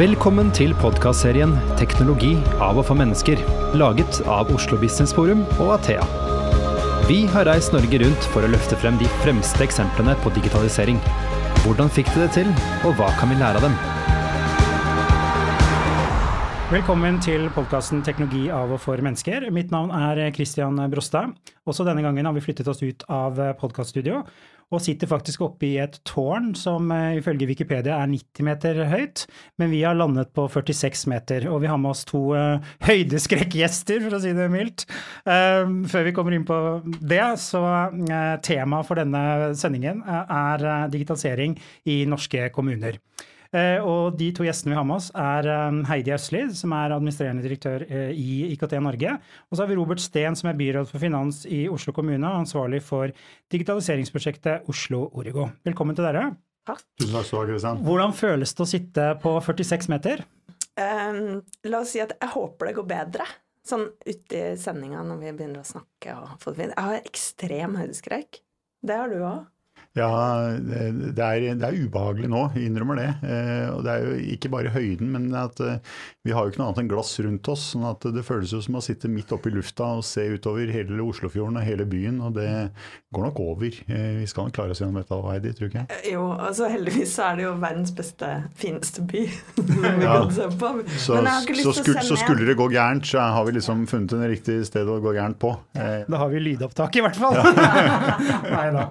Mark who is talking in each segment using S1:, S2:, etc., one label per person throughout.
S1: Velkommen til podkastserien 'Teknologi av og for mennesker', laget av Oslo Business Forum og Athea. Vi har reist Norge rundt for å løfte frem de fremste eksemplene på digitalisering. Hvordan fikk de det til, og hva kan vi lære av dem?
S2: Velkommen til podkasten 'Teknologi av og for mennesker'. Mitt navn er Christian Brostad. Også denne gangen har vi flyttet oss ut av podkaststudio og sitter faktisk oppe i et tårn som uh, ifølge Wikipedia er 90 meter høyt, men vi har landet på 46 meter. Og vi har med oss to uh, høydeskrekkgjester, for å si det mildt. Uh, før vi kommer inn på det, så temaet for denne sendingen er digitalisering i norske kommuner. Eh, og de to gjestene vi har med oss, er eh, Heidi Østli, som er administrerende direktør eh, i IKT Norge. Og så har vi Robert Steen, som er byråd for finans i Oslo kommune, og ansvarlig for digitaliseringsprosjektet Oslo Origo. Velkommen til dere.
S3: Takk. Tusen takk skal du ha, Kristian.
S2: Hvordan føles det å sitte på 46 meter?
S4: Um, la oss si at jeg håper det går bedre. Sånn uti sendinga når vi begynner å snakke og få det fint. Jeg har ekstrem høydeskrekk. Det har du òg.
S3: Ja, det er, det er, ubehagelig nå, innrømmer det. Eh, og det er jo ikke bare høyden, men at eh, vi har jo ikke noe annet enn glass rundt oss. sånn at det føles jo som å sitte midt oppe i lufta og se utover hele Oslofjorden og hele byen. Og det går nok over. Eh, vi skal nok klare oss gjennom dette, Heidi, tror ikke jeg.
S4: Jo, altså heldigvis så er det jo verdens beste, fineste by.
S3: vi ja. se på. Så, så, skulle, så, skulle det gå gærent, så har vi liksom funnet en riktig sted å gå gærent på.
S2: Da har vi lydopptak, i hvert fall. Nei da.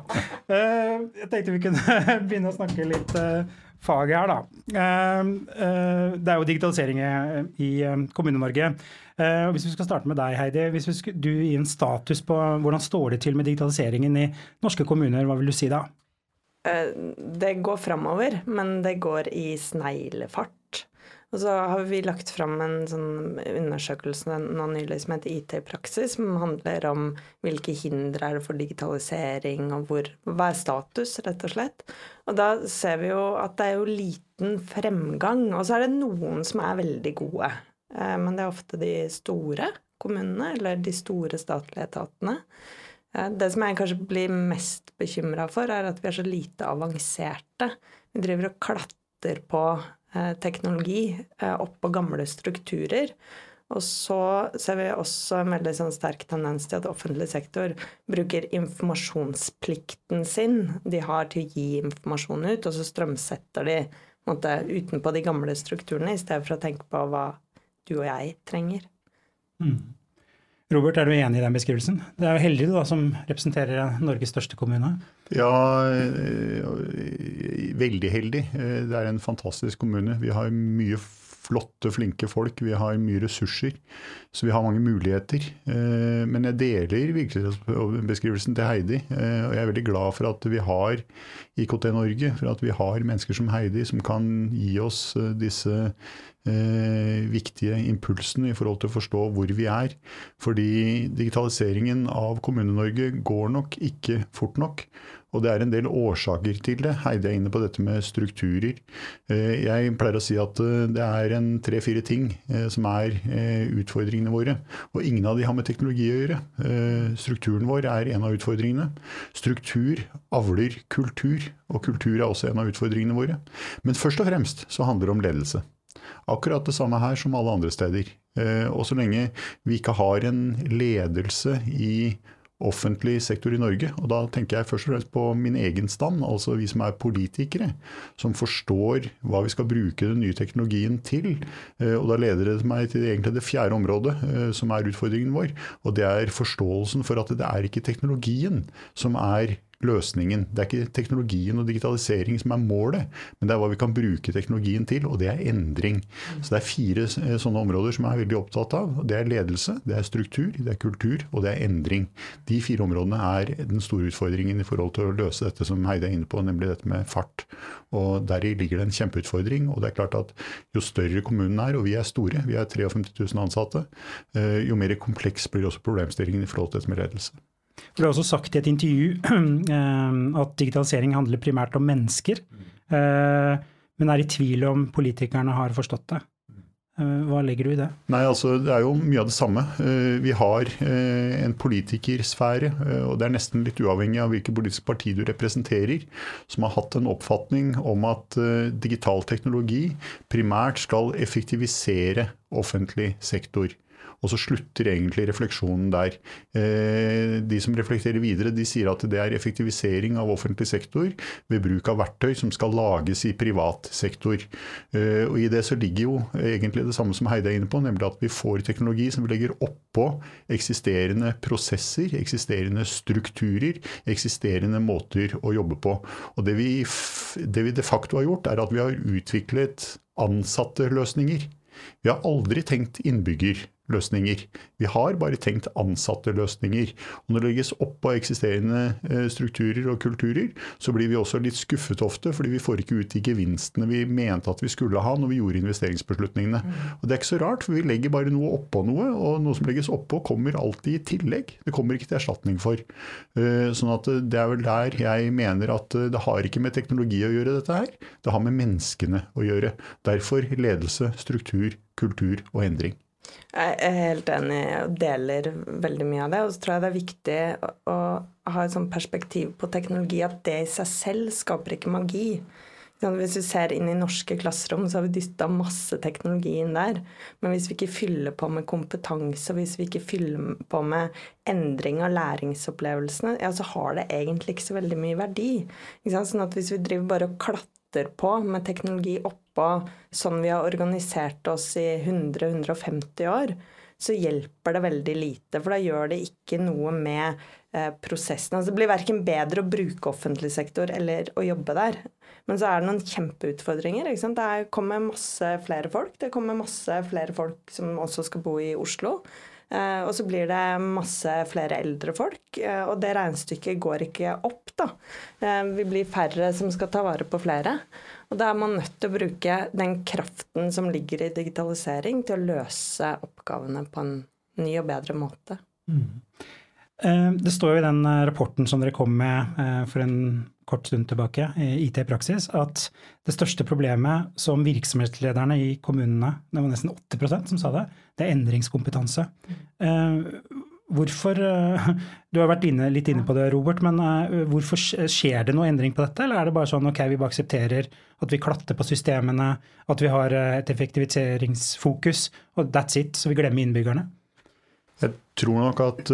S2: Eh, jeg tenkte vi kunne begynne å snakke litt eh, fag her, da. Eh, det er jo digitalisering i Kommune-Norge. Hvis vi skal starte med deg, Heidi. Hvis du gir en status på hvordan står det til med digitaliseringen i norske kommuner, hva vil du si da?
S4: Det går framover, men det går i sneglefart. Og så har vi lagt fram en sånn undersøkelse nå nylig som heter IT i praksis, som handler om hvilke hindre er det for digitalisering, og hvor, hva er status, rett og slett. Og da ser vi jo at det er jo liten fremgang. Og så er det noen som er veldig gode. Eh, men det er ofte de store kommunene, eller de store statlige etatene. Eh, det som jeg kanskje blir mest bekymra for, er at vi er så lite avanserte. Vi driver og klatter på teknologi eh, oppå gamle strukturer. Og så ser vi også en veldig sånn sterk tendens til at offentlig sektor bruker informasjonsplikten sin de har til å gi informasjon ut, og så strømsetter de måte, utenpå de gamle strukturene i stedet for å tenke på hva du og jeg trenger. Mm.
S2: Robert, er du enig i den beskrivelsen? Det er jo heldig du da, som representerer Norges største kommune.
S3: Ja, eh, veldig heldig. Eh, det er en fantastisk kommune. Vi har mye flotte, flinke folk. Vi har mye ressurser, så vi har mange muligheter. Eh, men jeg deler virkelighetsbeskrivelsen til Heidi. Og jeg er veldig glad for at vi har IKT Norge, for at vi har mennesker som Heidi som kan gi oss disse eh, viktige impulsen i forhold til å forstå hvor vi er. Fordi digitaliseringen av Kommune-Norge går nok ikke fort nok. Og det er en del årsaker til det. Heidi er inne på dette med strukturer. Eh, jeg pleier å si at eh, det er en tre-fire ting eh, som er utfordringene våre. Og ingen av de har med teknologi å gjøre. Strukturen vår er en av utfordringene. Struktur avler kultur, og kultur er også en av utfordringene våre. Men først og fremst så handler det om ledelse. Akkurat det samme her som alle andre steder. Eh, og så lenge vi ikke har en ledelse i offentlig sektor i Norge, og da tenker jeg først og fremst på min egen stand, altså vi som er politikere, som forstår hva vi skal bruke den nye teknologien til. Eh, og da leder det meg til egentlig det fjerde området, eh, som er utfordringen vår. Og det er forståelsen for at det er ikke teknologien som er løsningen. Det er ikke teknologien og digitalisering som er målet, men det er hva vi kan bruke teknologien til, og det er endring. Så det er fire eh, sånne områder som jeg er veldig opptatt av. Det er ledelse, det er struktur, det er kultur og det er endring. De fire områdene er den store utfordringen i forhold til å løse dette som Heide er inne på, nemlig dette med fart. Og Deri ligger det en kjempeutfordring. og det er klart at Jo større kommunen er, og vi er store, vi er 53 000 ansatte, eh, jo mer kompleks blir også problemstillingen i forhold til dette med ledelse.
S2: Du har også sagt i et intervju eh, at digitalisering handler primært om mennesker, eh, men er i tvil om politikerne har forstått det. Hva legger du i det?
S3: Nei, altså Det er jo mye av det samme. Vi har en politikersfære, og det er nesten litt uavhengig av hvilket politisk parti du representerer, som har hatt en oppfatning om at digital teknologi primært skal effektivisere offentlig sektor. Og så slutter egentlig refleksjonen der. Eh, de som reflekterer videre, de sier at det er effektivisering av offentlig sektor ved bruk av verktøy som skal lages i privat sektor. Eh, og I det så ligger jo egentlig det samme som Heide er inne på, nemlig at vi får teknologi som vi legger oppå eksisterende prosesser, eksisterende strukturer, eksisterende måter å jobbe på. Og det vi, det vi de facto har gjort, er at vi har utviklet ansatte løsninger. Vi har aldri tenkt innbygger løsninger. Vi har bare tenkt ansatte løsninger. Og når det legges oppå eksisterende eh, strukturer og kulturer, så blir vi også litt skuffet ofte, fordi vi får ikke ut de gevinstene vi mente at vi skulle ha når vi gjorde investeringsbeslutningene. Og Det er ikke så rart, for vi legger bare noe oppå noe, og noe som legges oppå kommer alltid i tillegg. Det kommer ikke til erstatning for. Eh, sånn at det er vel der jeg mener at eh, det har ikke med teknologi å gjøre dette her, det har med menneskene å gjøre. Derfor ledelse, struktur, kultur og endring.
S4: Jeg er helt enig og deler veldig mye av det. Og så tror jeg det er viktig å ha et sånt perspektiv på teknologi at det i seg selv skaper ikke magi. Hvis vi ser inn i norske klasserom, så har vi dytta masse teknologi inn der. Men hvis vi ikke fyller på med kompetanse, og hvis vi ikke fyller på med endring av læringsopplevelsene, ja, så har det egentlig ikke så veldig mye verdi. Sånn at hvis vi driver bare og klatrer på med teknologi oppå, sånn vi har organisert oss i 100-150 år, så hjelper det veldig lite. For da gjør det ikke noe med eh, prosessen. Altså, det blir verken bedre å bruke offentlig sektor eller å jobbe der. Men så er det noen kjempeutfordringer. Det kommer masse flere folk. Det kommer masse flere folk som også skal bo i Oslo. Eh, og så blir det masse flere eldre folk, eh, og det regnestykket går ikke opp, da. Eh, vi blir færre som skal ta vare på flere. Og da er man nødt til å bruke den kraften som ligger i digitalisering, til å løse oppgavene på en ny og bedre måte. Mm.
S2: Eh, det står jo i den eh, rapporten som dere kom med eh, for en kort stund tilbake, IT praksis, at det største problemet som virksomhetslederne i kommunene, det var nesten 80% som sa det, det er endringskompetanse. Hvorfor Du har vært inne, litt inne på det, Robert, men hvorfor skjer det noe endring på dette? Eller er det bare sånn ok, vi bare aksepterer at vi klatter på systemene, at vi har et effektiviseringsfokus, og that's it, så vi glemmer innbyggerne?
S3: Jeg tror nok at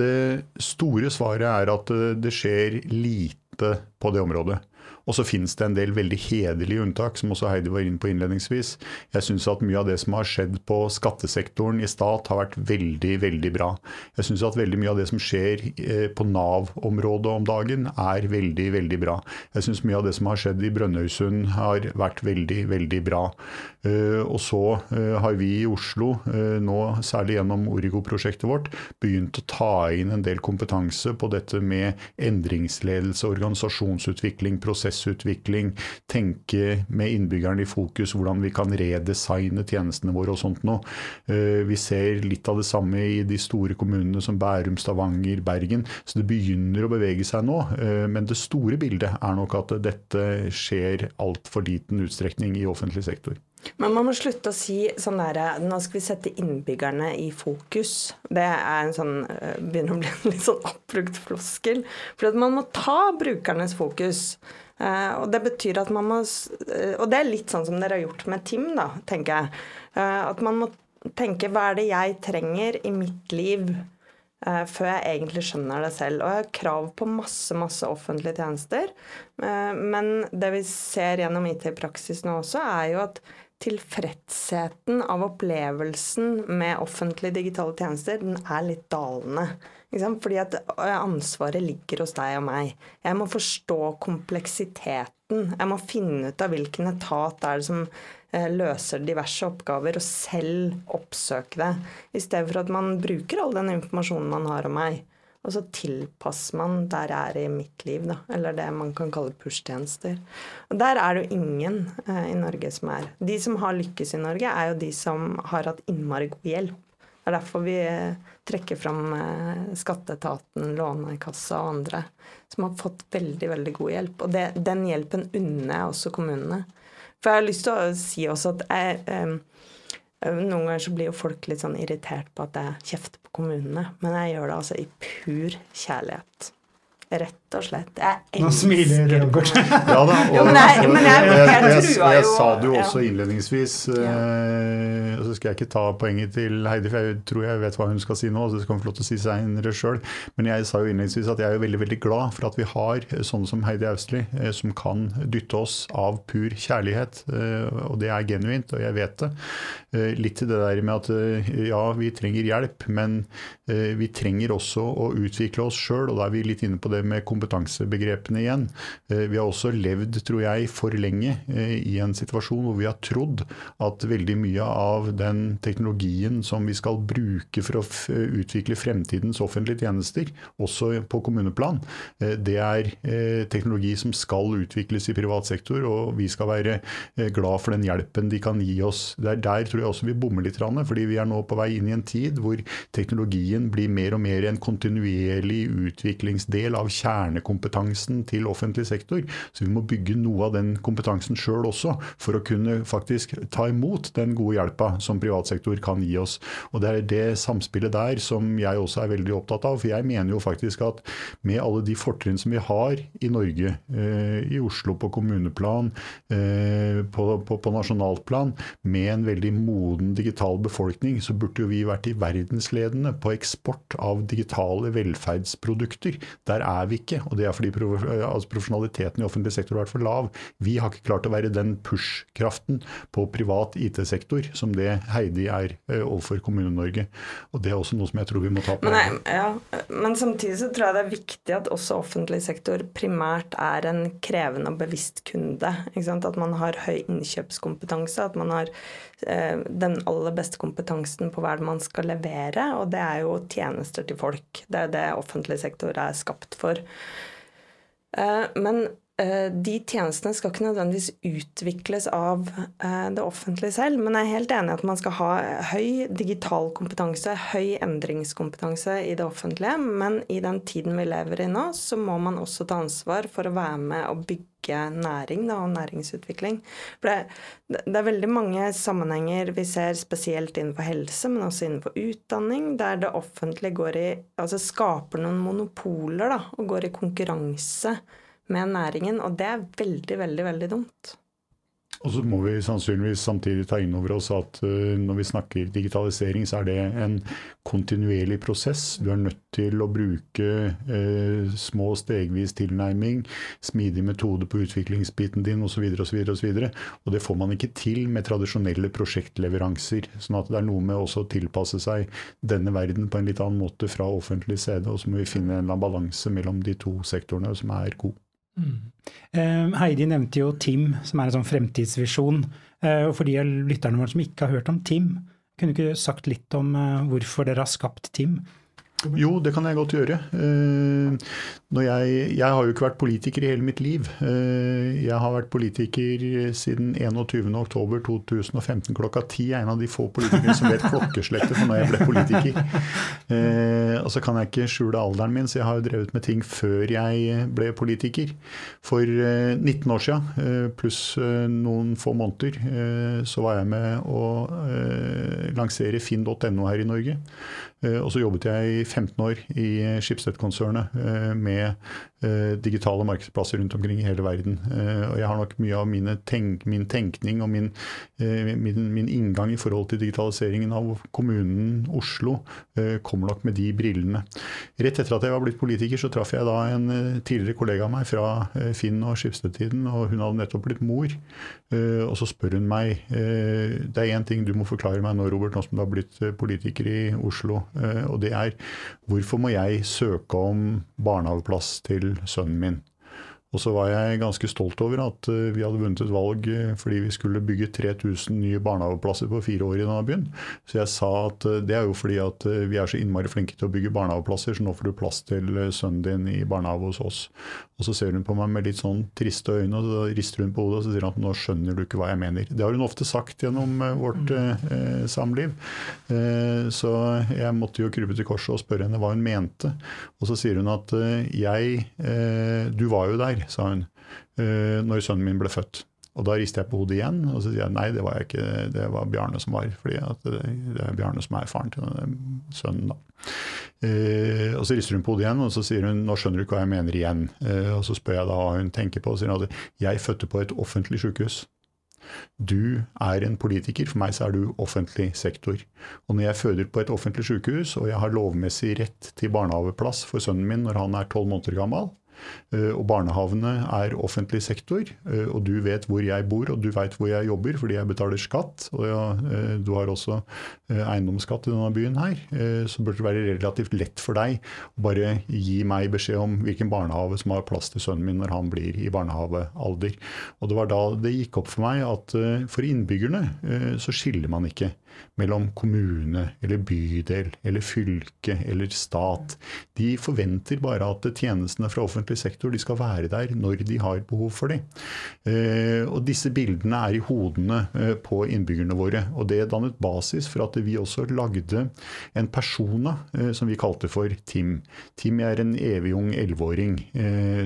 S3: det store svaret er at det skjer lite på det området. Og så finnes det en del veldig hederlige unntak, som også Heidi var inne på innledningsvis. Jeg syns at mye av det som har skjedd på skattesektoren i stat, har vært veldig, veldig bra. Jeg syns at veldig mye av det som skjer eh, på Nav-området om dagen, er veldig, veldig bra. Jeg syns mye av det som har skjedd i Brønnøysund, har vært veldig, veldig bra. Eh, og så eh, har vi i Oslo, nå særlig gjennom Origo-prosjektet vårt, begynt å ta inn en del kompetanse på dette med endringsledelse, organisasjonsutvikling, prosess prosessutvikling, tenke med innbyggerne i fokus hvordan vi kan redesigne tjenestene våre og sånt noe. Eh, vi ser litt av det samme i de store kommunene som Bærum, Stavanger, Bergen. Så det begynner å bevege seg nå. Eh, men det store bildet er nok at dette skjer altfor liten utstrekning i offentlig sektor.
S4: Men man må slutte å si sånn der Nå skal vi sette innbyggerne i fokus. Det er en sånn eh, begynner å bli en litt sånn oppbrukt floskel. For man må ta brukernes fokus. Uh, og det betyr at man må uh, Og det er litt sånn som dere har gjort med Tim, da, tenker jeg. Uh, at man må tenke hva er det jeg trenger i mitt liv før jeg egentlig skjønner det selv. Og jeg har krav på masse, masse offentlige tjenester. men det vi ser gjennom IT-praksis nå også, er jo at tilfredsheten av opplevelsen med offentlige digitale tjenester, den er litt dalende. Fordi at ansvaret ligger hos deg og meg. Jeg må forstå kompleksiteten. Jeg må finne ut av hvilken etat det er som eh, løser diverse oppgaver, og selv oppsøke det. I stedet for at man bruker all den informasjonen man har om meg. Og så tilpasser man der jeg er i mitt liv, da. Eller det man kan kalle push-tjenester. Og der er det jo ingen eh, i Norge som er. De som har lykkes i Norge, er jo de som har hatt innmari god hjelp. Det er derfor vi eh, trekker fram eh, Skatteetaten, Lånekassa og andre som har fått veldig veldig god hjelp. Og det, den hjelpen unner jeg også kommunene. For jeg har lyst til å si også at jeg, eh, Noen ganger så blir jo folk litt sånn irritert på at jeg kjefter på kommunene, men jeg gjør det altså i pur kjærlighet. Rett og slett. Jeg
S2: Nå smiler Robert.
S3: Ja da. Og,
S4: Jo, men jeg- men jeg- jeg,
S3: jeg
S4: jeg,
S3: jeg,
S4: jeg
S3: sa det jo også innledningsvis. eh, og så skal jeg ikke ta poenget til Heidi, for jeg tror jeg vet hva hun skal si nå. så det skal hun få lov til å si senere selv. Men jeg sa jo innledningsvis at jeg er veldig veldig glad for at vi har sånne som Heidi Austli, eh, som kan dytte oss av pur kjærlighet. eh, og det er genuint, og jeg vet det. Eh, litt til det der med at eh, ja, vi trenger hjelp, men eh, vi trenger også å utvikle oss sjøl. Og da er vi litt inne på det med kompetansebegrepene igjen. Eh, Vi har også levd, tror jeg, for lenge eh, i en situasjon hvor vi har trodd at veldig mye av den teknologien som vi skal bruke for å utvikle fremtidens offentlige tjenester, også på kommuneplan, eh, det er eh, teknologi som skal utvikles i privat sektor, og vi skal være eh, glad for den hjelpen de kan gi oss. Der, der tror jeg også vi bommer litt, fordi vi er nå på vei inn i en tid hvor teknologien blir mer og mer en kontinuerlig utviklingsdel av kjernekompetansen til offentlig sektor. Så vi må bygge noe av den kompetansen sjøl også, for å kunne faktisk ta imot den gode hjelpa som privat sektor kan gi oss. Og Det er det samspillet der som jeg også er veldig opptatt av. For jeg mener jo faktisk at med alle de fortrinn som vi har i Norge, eh, i Oslo på kommuneplan, eh, på, på, på nasjonalt plan, med en veldig moden digital befolkning, så burde jo vi vært i verdensledende på eksport av digitale velferdsprodukter. Der er vi ikke, og det er fordi prof altså profesjonaliteten i offentlig sektor har vært for lav. Vi har ikke klart å være den push-kraften på privat IT-sektor som det Heidi er eh, overfor Kommune-Norge. Og Det er også noe som jeg tror vi må ta på.
S4: Men, nei, ja, men samtidig så tror jeg det er viktig at også offentlig sektor primært er en krevende og bevisst kunde. Ikke? At man har høy innkjøpskompetanse, at man har eh, den aller beste kompetansen på hva man skal levere, og det er jo tjenester til folk. Det er det offentlig sektor er skapt for. Eh, men de tjenestene skal ikke nødvendigvis utvikles av eh, det offentlige selv, men jeg er helt enig i at man skal ha høy digital kompetanse, høy endringskompetanse i det offentlige, men i den tiden vi lever i nå, så må man også ta ansvar for å være med og bygge næring da, og næringsutvikling. For det, det er veldig mange sammenhenger vi ser spesielt innenfor helse, men også innenfor utdanning, der det offentlige går i, altså skaper noen monopoler da, og går i konkurranse med næringen, og det er veldig, veldig, veldig dumt.
S3: Og så må vi sannsynligvis samtidig ta inn over oss at uh, når vi snakker digitalisering, så er det en kontinuerlig prosess. Du er nødt til å bruke eh, små stegvis tilnærming, smidig metode på utviklingsbiten din osv. osv. Og, og det får man ikke til med tradisjonelle prosjektleveranser. sånn at det er noe med også å tilpasse seg denne verden på en litt annen måte fra offentlig side. Og så må vi finne en balanse mellom de to sektorene som er god.
S2: Mm. Eh, Heidi nevnte jo TIM, som er en sånn fremtidsvisjon. Eh, og for de lytterne våre som ikke har hørt om TIM, kunne du ikke sagt litt om eh, hvorfor dere har skapt TIM?
S3: Jo, det kan jeg godt gjøre. Eh, jeg, jeg, har jo ikke vært politiker i hele mitt liv. Eh, jeg har vært politiker siden 21.10.2015 klokka 10. Jeg er en av de få politikere som vet klokkeslettet for når jeg ble politiker. Eh, og så kan jeg ikke skjule alderen min, så jeg har jo drevet med ting før jeg ble politiker. For 19 år siden, pluss noen få måneder, så var jeg med å lansere finn.no her i Norge. Og så jobbet jeg i 15 år i Schibsted-konsernet med digitale markedsplasser rundt omkring i hele verden. Og jeg har nok mye av tenk, min tenkning og min, min, min, inngang i forhold til digitaliseringen av kommunen Oslo kommer nok med de brillene. Rett etter at jeg var blitt politiker, så traff jeg da en tidligere kollega av meg fra Finn og Schibsted-tiden, og hun hadde nettopp blitt mor. Og så spør hun meg Det er én ting du må forklare meg nå, Robert, nå som du har blitt politiker i Oslo. Og det er hvorfor må jeg søke om barnehageplass til sønnen min? Og så var jeg ganske stolt over at vi hadde vunnet et valg fordi vi skulle bygge 3000 nye barnehageplasser på fire år i denne byen. Så jeg sa at det er jo fordi at vi er så innmari flinke til å bygge barnehageplasser, så nå får du plass til sønnen din i barnehage hos oss. Og så ser hun på meg med litt sånn triste øyne, og så rister hun på hodet og så sier at nå skjønner du ikke hva jeg mener. Det har hun ofte sagt gjennom vårt eh, samliv. Eh, så jeg måtte jo krype til korset og spørre henne hva hun mente. Og så sier hun at eh, Du var jo der sa hun, når sønnen min ble født. Og da rister jeg på hodet igjen, og så sier jeg nei, det var jeg ikke, det var Bjarne som var. fordi det, det, er Bjarne som er faren til denne sønnen, da. Eh, og så rister hun på hodet igjen, og så sier hun nå skjønner du ikke hva jeg mener igjen. Eh, og så spør jeg da hva hun tenker på, og sier at jeg fødte på et offentlig sykehus. Du er en politiker, for meg så er du offentlig sektor. Og når jeg føder på et offentlig sykehus, og jeg har lovmessig rett til barnehageplass for sønnen min når han er tolv måneder gammel, Eh, og barnehagene er offentlig sektor, eh, og du vet hvor jeg bor og du vet hvor jeg jobber fordi jeg betaler skatt. Og eh, du har også eiendomsskatt i denne byen her. Så burde det være relativt lett for deg å bare gi meg beskjed om hvilken barnehage som har plass til sønnen min når han blir i barnehagealder. Og det var da det gikk opp for meg at for innbyggerne så skiller man ikke mellom kommune eller bydel eller fylke eller stat. De forventer bare at tjenestene fra offentlig sektor de skal være der når de har behov for dem. Eh, og disse bildene er i hodene eh, på innbyggerne våre. Og det dannet basis for at vi også lagde en persona eh, som vi kalte for Tim. Tim er en evig ung elleveåring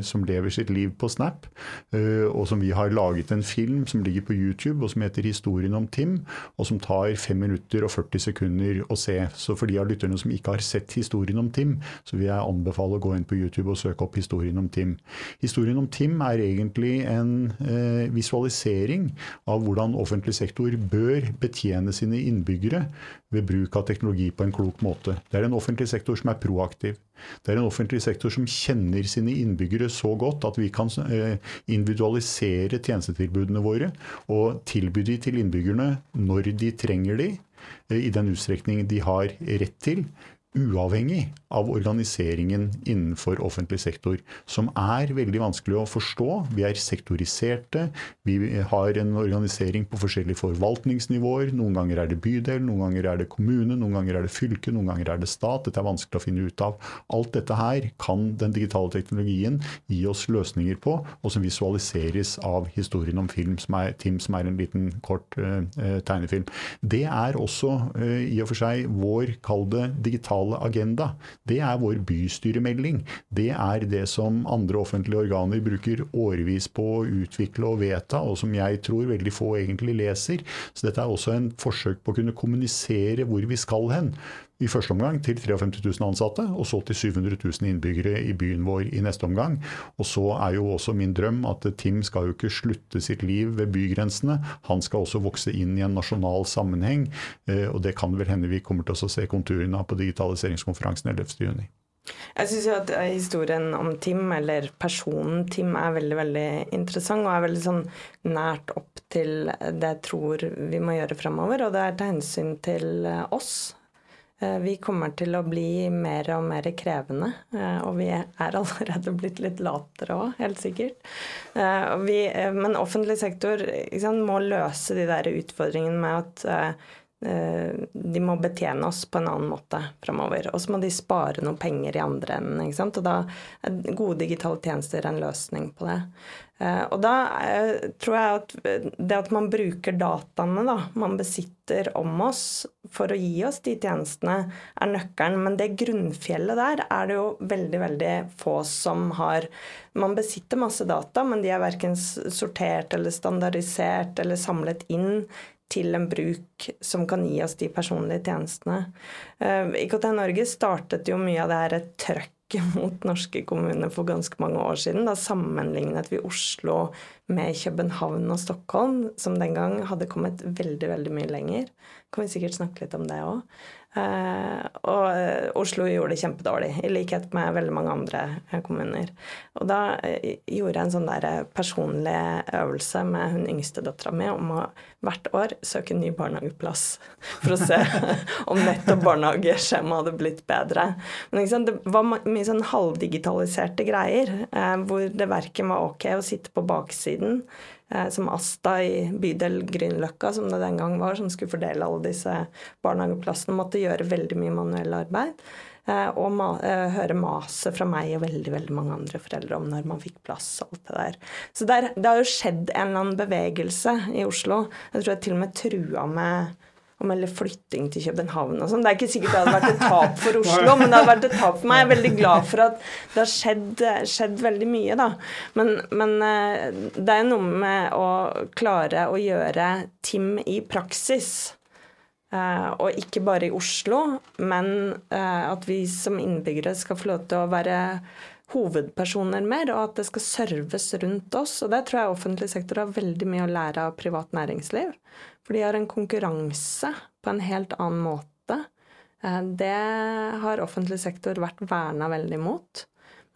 S3: som lever sitt liv på Snap, og som vi har laget en film som ligger på YouTube, og som heter 'Historien om Tim', og som tar fem minutter og 40 sekunder å se. Så for de av lytterne som ikke har sett historien om Tim, så vil jeg anbefale å gå inn på YouTube og søke opp historien om Tim. Historien om Tim er egentlig en eh, visualisering av hvordan offentlig sektor bør betjene sine innbyggere ved bruk av teknologi på en klok måte. Det er en offentlig sektor som er proaktiv. Det er en offentlig sektor som kjenner sine innbyggere så godt at vi kan eh, individualisere tjenestetilbudene våre og tilby de til innbyggerne når de trenger de, eh, i den utstrekning de har rett til, uavhengig av organiseringen innenfor offentlig sektor, som er veldig vanskelig å forstå. Vi er sektoriserte, vi har en organisering på forskjellige forvaltningsnivåer. Noen ganger er det bydel, noen ganger er det kommune, noen ganger er det fylke, noen ganger er det stat. Dette er vanskelig å finne ut av. Alt dette her kan den digitale teknologien gi oss løsninger på, og som visualiseres av historien om film, som er, Tim, som er en liten, kort uh, tegnefilm. Det er også uh, i og for seg vår, kall det, digitale agenda. Det er vår bystyremelding. Det er det som andre offentlige organer bruker årevis på å utvikle og vedta, og som jeg tror veldig få egentlig leser. Så dette er også en forsøk på å kunne kommunisere hvor vi skal hen i første omgang til 53 000 ansatte, og så til 700 000 innbyggere i byen vår i neste omgang. Og så er jo også min drøm at Tim skal jo ikke slutte sitt liv ved bygrensene. Han skal også vokse inn i en nasjonal sammenheng, eh, og det kan vel hende vi kommer til å se konturene av på digitaliseringskonferansen 11.6.
S4: Jeg syns at eh, historien om Tim, eller personen Tim, er veldig veldig interessant og er veldig sånn nært opp til det jeg tror vi må gjøre framover. Og det er til hensyn til eh, oss vi kommer til å bli mer og mer krevende, eh, og vi er allerede blitt litt latere òg, helt sikkert. Eh, vi, men offentlig sektor sant, må løse de der utfordringene med at de må betjene oss på en annen måte framover. Og så må de spare noen penger i andre enden. Og da er gode digitale tjenester en løsning på det. Eh, og da eh, tror jeg at det at man bruker dataene da, man besitter om oss for å gi oss de tjenestene, er nøkkelen. Men det grunnfjellet der er det jo veldig, veldig få som har. Man besitter masse data, men de er verken sortert eller standardisert eller samlet inn til en bruk som kan gi oss de personlige tjenestene. Eh, IKT Norge startet jo mye av det her trøkk mot norske kommuner for ganske mange år siden. Da sammenlignet vi Oslo med København og Stockholm, som den gang hadde kommet veldig, veldig mye lenger. Kan vi sikkert snakke litt om det òg. Eh, og eh, Oslo gjorde det kjempedårlig, i likhet med veldig mange andre eh, kommuner. Og da gjorde jeg en sånn der personlig øvelse med hun yngste dattera mi om å hvert år søke ny barnehageplass for å se om nettopp barnehageskjemaet hadde blitt bedre. Men det var mye sånn halvdigitaliserte greier, hvor det verken var ok å sitte på baksiden som Asta i bydel Grünerløkka, som det den gang var, som skulle fordele alle disse barnehageplassene, måtte gjøre veldig mye manuell arbeid. Eh, og ma eh, høre maset fra meg og veldig veldig mange andre foreldre om når man fikk plass. og alt Det der. Så der, det har jo skjedd en eller annen bevegelse i Oslo. Jeg tror jeg til og med trua med å eller flytting til København og sånn. Det er ikke sikkert det hadde vært et tap for Oslo, men det hadde vært et tap for meg. Jeg er veldig glad for at det har skjedd, skjedd veldig mye, da. Men, men, eh, det er noe med å klare å gjøre TIM i praksis. Uh, og ikke bare i Oslo, men uh, at vi som innbyggere skal få lov til å være hovedpersoner mer, og at det skal serves rundt oss. Og det tror jeg offentlig sektor har veldig mye å lære av privat næringsliv. For de har en konkurranse på en helt annen måte. Uh, det har offentlig sektor vært verna veldig mot.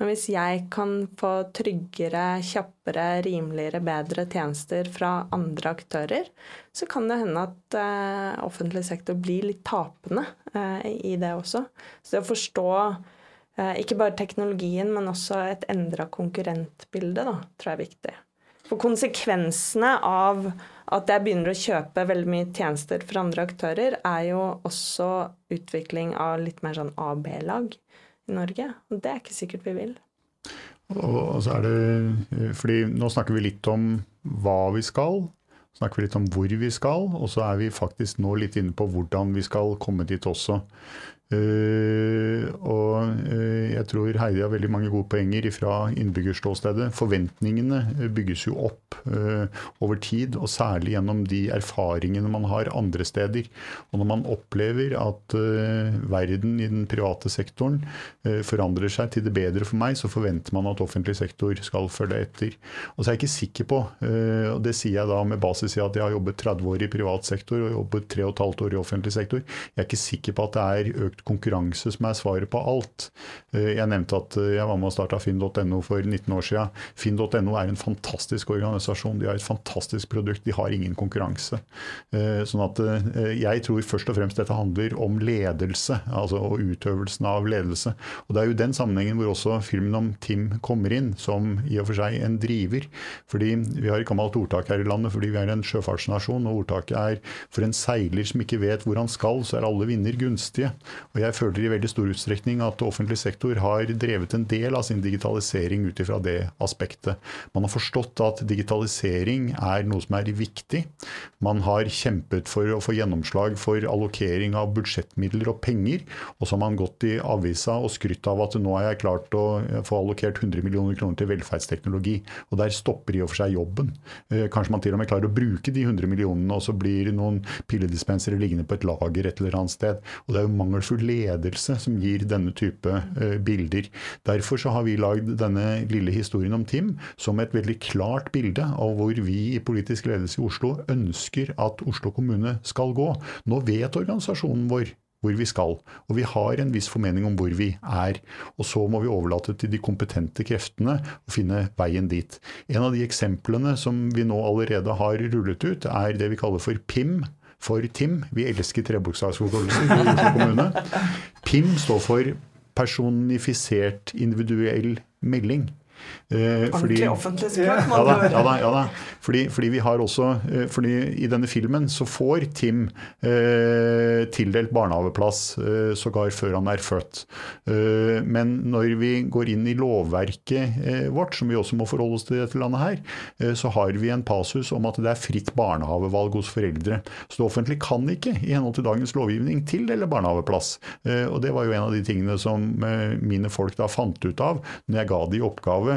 S4: Men hvis jeg kan få tryggere, kjappere, rimeligere, bedre tjenester fra andre aktører, så kan det hende at eh, offentlig sektor blir litt tapende eh, i det også. Så det å forstå eh, ikke bare teknologien, men også et endra konkurrentbilde, da, tror jeg er viktig. For konsekvensene av at jeg begynner å kjøpe veldig mye tjenester fra andre aktører, er jo også utvikling av litt mer sånn A- B-lag i Norge. Og det er ikke sikkert vi vil.
S3: Og så er det, fordi Nå snakker vi litt om hva vi skal, snakker vi litt om hvor vi skal, og så er vi faktisk nå litt inne på hvordan vi skal komme dit også. Uh, og uh, jeg tror Heidi har veldig mange gode poenger fra innbyggerståstedet. Forventningene bygges jo opp uh, over tid, og særlig gjennom de erfaringene man har andre steder. Og når man opplever at verden i den private sektoren forandrer seg til det bedre for meg, så forventer man at offentlig sektor skal følge etter. Og så er jeg ikke sikker på, og det sier jeg da med basis i at jeg har jobbet 30 år i privat sektor og jobbet 3 15 år i offentlig sektor, jeg er ikke sikker på at det er økt konkurranse som er svaret på alt. Eh, jeg nevnte at eh, jeg var med og starta finn.no for 19 år siden. Finn.no er en fantastisk organisasjon. De har et fantastisk produkt. De har ingen konkurranse. Eh, sånn at jeg tror først og fremst dette handler om ledelse, altså og utøvelsen av ledelse. Og Det er jo den sammenhengen hvor også filmen om Tim kommer inn, som i og for seg en driver. Fordi Vi har et gammelt ordtak her i landet fordi vi er en sjøfartsnasjon, og ordtaket er for en seiler som ikke vet hvor han skal, så er alle vinner gunstige. Og jeg føler i veldig stor utstrekning at offentlig sektor har drevet en del av sin digitalisering ut ifra det aspektet. Man har forstått at digitalisering er noe som er viktig. Man har kjempet for å få gjennomslag for allokering av budsjettmidler og penger. Og så har man gått i avisa og skrytt av at nå har jeg klart å få allokert 100 millioner kroner til velferdsteknologi. Og der stopper i og for seg jobben. Eh, kanskje man til og med klarer å bruke de 100 millionene, og så blir noen pilledispensere liggende på et lager et eller annet sted. Og det er jo mangelfull ledelse som gir denne type uh, bilder. Derfor så har vi lagd denne lille historien om Tim som et veldig klart bilde av hvor vi i politisk ledelse i Oslo ønsker at Oslo kommune skal gå. Nå vet organisasjonen vår hvor vi skal. Og vi har en viss formening om hvor vi er. Og så må vi overlate til de kompetente kreftene å finne veien dit. En av de eksemplene som vi nå allerede har rullet ut, er det vi kaller for PIM for TIM. Vi elsker trebokstavsforkortelser i Oslo kommune. PIM står for personifisert individuell melding.
S4: Eh, Ordentlig offentlig språk.
S3: Ja, da, ja, da, ja da. Fordi, fordi, vi har også eh, fordi I denne filmen så får Tim eh, tildelt barnehageplass, eh, sågar før han er født. Eh, men når vi går inn i lovverket eh, vårt, som vi også må forholde oss til i dette landet her, eh, så har vi en passus om at det er fritt barnehagevalg hos foreldre. Så det offentlige kan ikke, i henhold til dagens lovgivning, tildele barnehageplass. og det var jo en av de tingene som mine folk da fant ut av når jeg ga de oppgave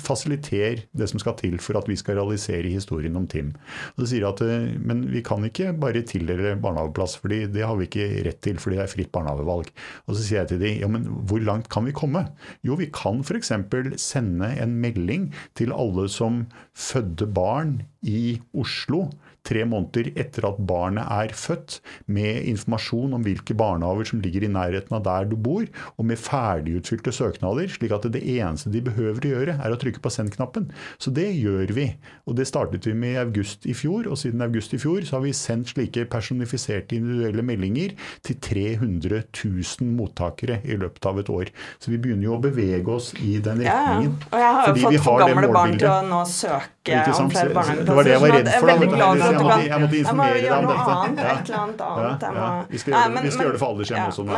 S3: fasiliter det som skal til for at vi skal realisere historien om Tim. Og så sier at, eh, Men vi kan ikke bare tildele barnehageplass, fordi det har vi ikke rett til fordi det er fritt barnehagevalg. Og så sier jeg til de, ja, men hvor langt kan vi komme? Jo, vi kan f.eks. sende en melding til alle som fødte barn i Oslo tre måneder etter at barnet er født, med informasjon om hvilke barnehager som ligger i nærheten av der du bor, og med ferdigutfylte søknader, slik at det eneste de behøver å gjøre, er å trykke på send-knappen. Så det gjør vi. Og det startet vi med i august i fjor, og siden august i fjor så har vi sendt slike personifiserte individuelle meldinger til 300 000 mottakere i løpet av et år. Så vi begynner jo å bevege oss i den retningen.
S4: Ja, og jeg har jo fått for gamle barn til å nå søke om flere barnehageplasser.
S3: Det var det jeg var redd for. Da,
S4: jeg,
S3: måtte, jeg måtte informere
S4: deg
S3: om dette.
S4: Annet, ja. Et eller annet annet.
S3: Ja, ja. Vi, skal gjøre, men, vi skal gjøre det for aldershjem også. Nå,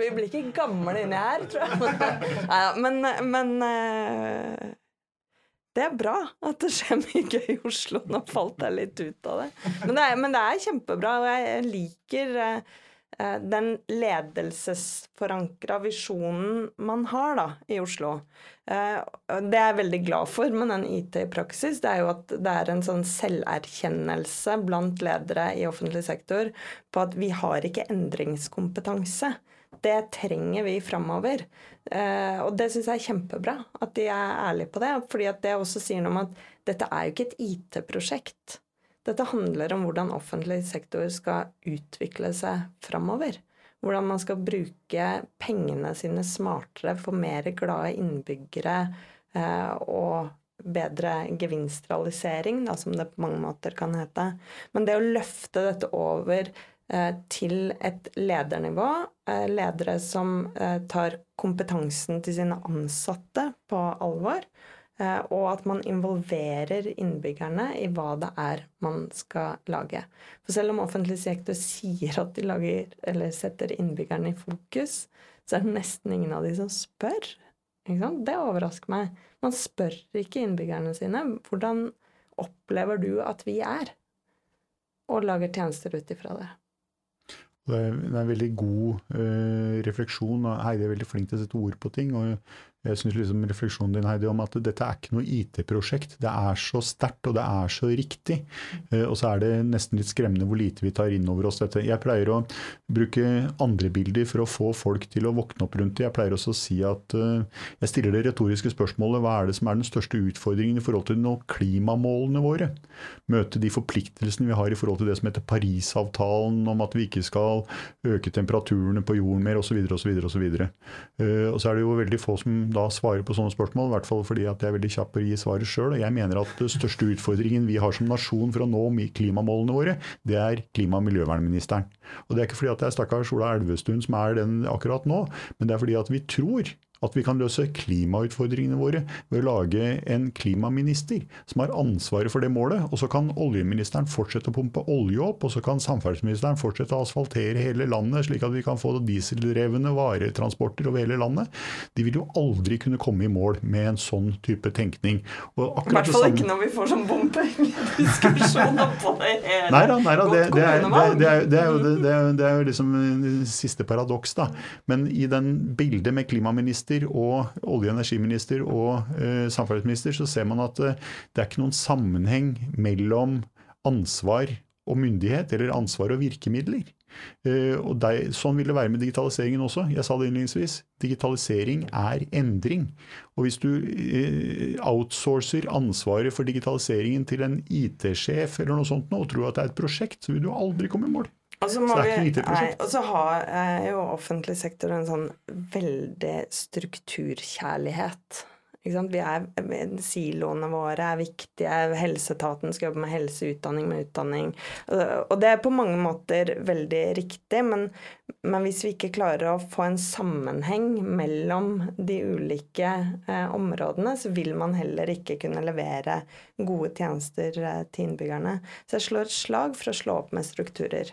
S4: vi blir ikke gamle inni her, tror jeg. Nei, men, men uh, det er bra at det skjer mye gøy i Oslo. Nå falt jeg litt ut av det. Men det er, men det er kjempebra, og jeg liker eh, den ledelsesforankra visjonen man har da, i Oslo. det det er jeg veldig glad for med den IT i praksis. Det er jo at det er en sånn selverkjennelse blant ledere i offentlig sektor på at vi har ikke endringskompetanse. Det trenger vi framover. Eh, og det syns jeg er kjempebra at de er ærlige på det. fordi det også sier noe om at dette er jo ikke et IT-prosjekt. Dette handler om hvordan offentlig sektor skal utvikle seg framover. Hvordan man skal bruke pengene sine smartere, få mer glade innbyggere eh, og bedre gevinstrealisering, da, som det på mange måter kan hete. Men det å løfte dette over Eh, til et ledernivå. Eh, ledere som eh, tar kompetansen til sine ansatte på alvor. Og at man involverer innbyggerne i hva det er man skal lage. For selv om offentlig sektor sier at de lager, eller setter innbyggerne i fokus, så er det nesten ingen av de som spør. Det overrasker meg. Man spør ikke innbyggerne sine. Hvordan opplever du at vi er? Og lager tjenester ut ifra det.
S3: Det er, en veldig god uh, refleksjon. Heidi er veldig flink til å sette ord på ting. og jeg syns liksom refleksjonen din Heidi, om at dette er ikke noe IT-prosjekt. Det er så sterkt, og det er så riktig. Uh, og så er det nesten litt skremmende hvor lite vi tar inn over oss dette. Jeg pleier å bruke andre bilder for å få folk til å våkne opp rundt det. Jeg pleier også å si at uh, jeg stiller det retoriske spørsmålet hva er det som er den største utfordringen i forhold til nå klimamålene våre? Møte de forpliktelsene vi har i forhold til det som heter Parisavtalen, om at vi ikke skal øke temperaturene på jorden mer, osv. osv. osv. Og så er det jo veldig få som da svarer på sånne spørsmål, i hvert fall fordi at jeg er veldig kjapp på å gi svaret sjøl. Jeg mener at den største utfordringen vi har som nasjon for å nå klimamålene våre, det er klima- og miljøvernministeren. Og Det er ikke fordi at det er stakkars Ola Elvestuen som er den akkurat nå, men det er fordi at vi tror at vi kan løse klimautfordringene våre ved å lage en klimaminister som har ansvaret for det målet. Og så kan oljeministeren fortsette å pumpe olje opp, og så kan samferdselsministeren fortsette å asfaltere hele landet, slik at vi kan få dieseldrevne varetransporter over hele landet. De vil jo aldri kunne komme i mål med en sånn type tenkning.
S4: I hvert fall ikke når vi får sånn bompengediskusjoner på det hele.
S3: Nei da, nei da det, det, er, det, er, det, er, jo, det, er jo liksom siste paradoks, da. Men i den bildet med klimaminister miljøminister og olje- og energiminister og eh, samferdselsminister, så ser man at eh, det er ikke noen sammenheng mellom ansvar og myndighet, eller ansvar og virkemidler. Eh, og der, sånn vil det være med digitaliseringen også. Jeg sa det innledningsvis. Digitalisering er endring. Og hvis du eh, outsourcer ansvaret for digitaliseringen til en IT-sjef eller noe sånt og tror at det er et prosjekt, så vil du aldri komme i mål.
S4: Og så, så har jo offentlig sektor en sånn veldig strukturkjærlighet. Vi er, siloene våre er viktige. Helseetaten skal jobbe med helse, utdanning med utdanning. Og det er på mange måter veldig riktig, men, men hvis vi ikke klarer å få en sammenheng mellom de ulike eh, områdene, så vil man heller ikke kunne levere gode tjenester eh, til innbyggerne. Så jeg slår et slag for å slå opp med strukturer.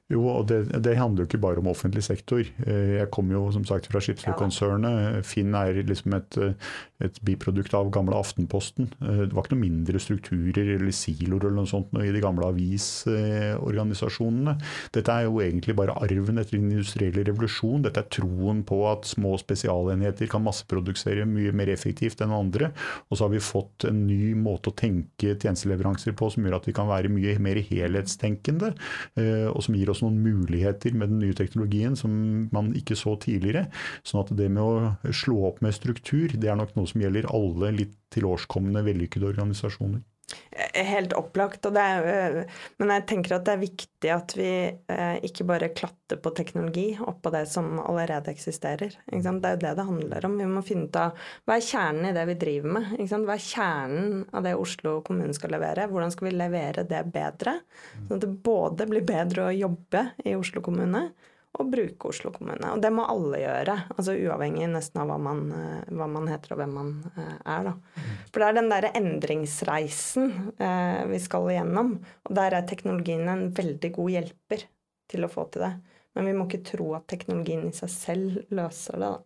S3: Jo, og det, det, handler jo ikke bare om offentlig sektor. Eh, jeg kommer jo som sagt fra Schibsted-konsernet. Finn er liksom et, et, biprodukt av gamle Aftenposten. Eh, det var ikke noe mindre strukturer eller siloer eller noe sånt i de gamle avisorganisasjonene. Dette er jo egentlig bare arven etter den industrielle revolusjon. Dette er troen på at små spesialenheter kan masseprodusere mye mer effektivt enn andre. Og så har vi fått en ny måte å tenke tjenesteleveranser på som gjør at vi kan være mye mer helhetstenkende. Eh, og som gir oss noen muligheter med den nye teknologien som man ikke så tidligere. Sånn at det med å slå opp med struktur, det er nok noe som gjelder alle litt tilårskomne, vellykkede organisasjoner.
S4: Eh, helt opplagt. Er, eh, men jeg tenker at det er viktig at vi eh, ikke bare klatter på teknologi oppå det som allerede eksisterer. Det er jo det det handler om. Vi må finne ut av hva er kjernen i det vi driver med. Hva er kjernen av det Oslo kommune skal levere? Hvordan skal vi levere det bedre? Sånn at det både blir bedre å jobbe i Oslo kommune, å bruke Oslo kommune. Og det må alle gjøre, altså uavhengig nesten av hva man, eh, hva man heter og hvem man eh, er. Da. For det er den derre endringsreisen eh, vi skal igjennom. Og der er teknologien en veldig god hjelper til å få til det. Men vi må ikke tro at teknologien i seg selv løser det. da.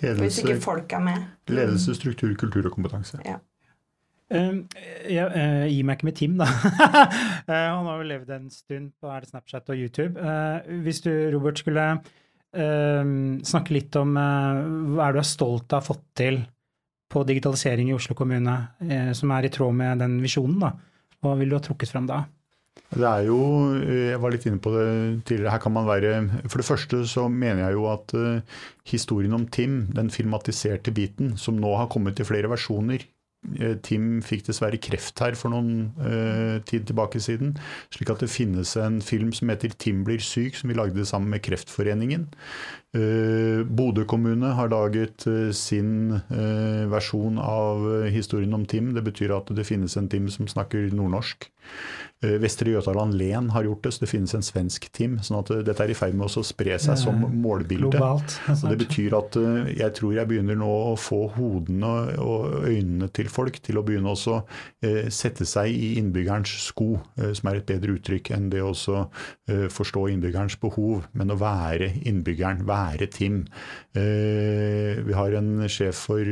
S4: Ledelse, Hvis ikke folk er med.
S3: Ledelse, struktur, kultur og kompetanse.
S4: Ja.
S2: Uh, ja, uh, gi meg ikke med Tim, da. uh, han har jo levd en stund på er det Snapchat og YouTube. hvis du, Robert, skulle snakke litt om hva er du er stolt av å ha fått til på digitalisering i Oslo kommune, som er i tråd med den visjonen, da. Hva vil du ha trukket fram da?
S3: Det er jo, Jeg var litt inne på det tidligere. Her kan man være For det første så mener jeg jo at historien om Tim, den filmatiserte biten, som nå har kommet i flere versjoner, Eh, Tim fikk dessverre kreft her for noen uh, tid tilbake siden. Slik at det finnes en film som heter 'Tim blir syk', som vi lagde sammen med Kreftforeningen. Uh, Bodø kommune har laget uh, sin versjon av historien om Tim. Det betyr at det finnes en Tim som snakker nordnorsk. Eh, Vestre Jøtaland Len har gjort det, så det finnes en svensk Tim. sånn at eh, dette er i ferd med å spre seg som målbilde.
S2: Globalt.
S3: Det betyr at eh, jeg tror jeg begynner nå å få hodene og øynene til folk til å begynne også sette seg i innbyggerens sko, som er et bedre uttrykk enn det å forstå innbyggerens behov, men å være innbyggeren, være Tim. Vi har en sjef for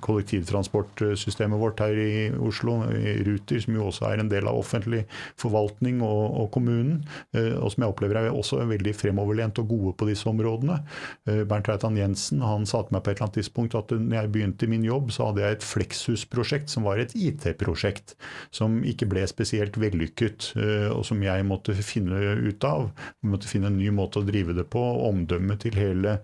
S3: kollektivtransportsystemet vårt her i Oslo, Ruter, som jo også er en del av offentlig forvaltning og, og kommunen, eh, og som jeg opplever er også veldig fremoverlent og gode på disse områdene. Eh, Bernt Reitan Jensen han sa til meg på et eller annet tidspunkt at når jeg begynte min jobb, så hadde jeg et Flexus-prosjekt som var et IT-prosjekt, som ikke ble spesielt vellykket, eh, og som jeg måtte finne ut av. Vi måtte finne en ny måte å drive det på. Omdømmet til hele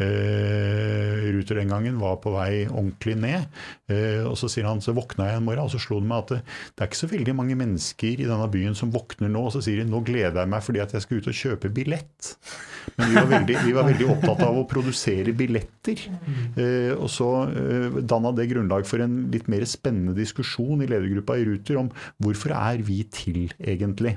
S3: Ruter den gangen var på vei ordentlig ned. Eh, og så sier han, så våkna jeg en morgen, og så slo det meg at det, det er ikke så veldig mange mennesker i denne byen som våkner nå og så sier de, nå gleder jeg meg fordi at jeg skal ut og kjøpe billett. Men vi var veldig, vi var veldig opptatt av å produsere billetter. Eh, og så eh, danna det grunnlag for en litt mer spennende diskusjon i ledergruppa i Ruter om hvorfor er vi til, egentlig?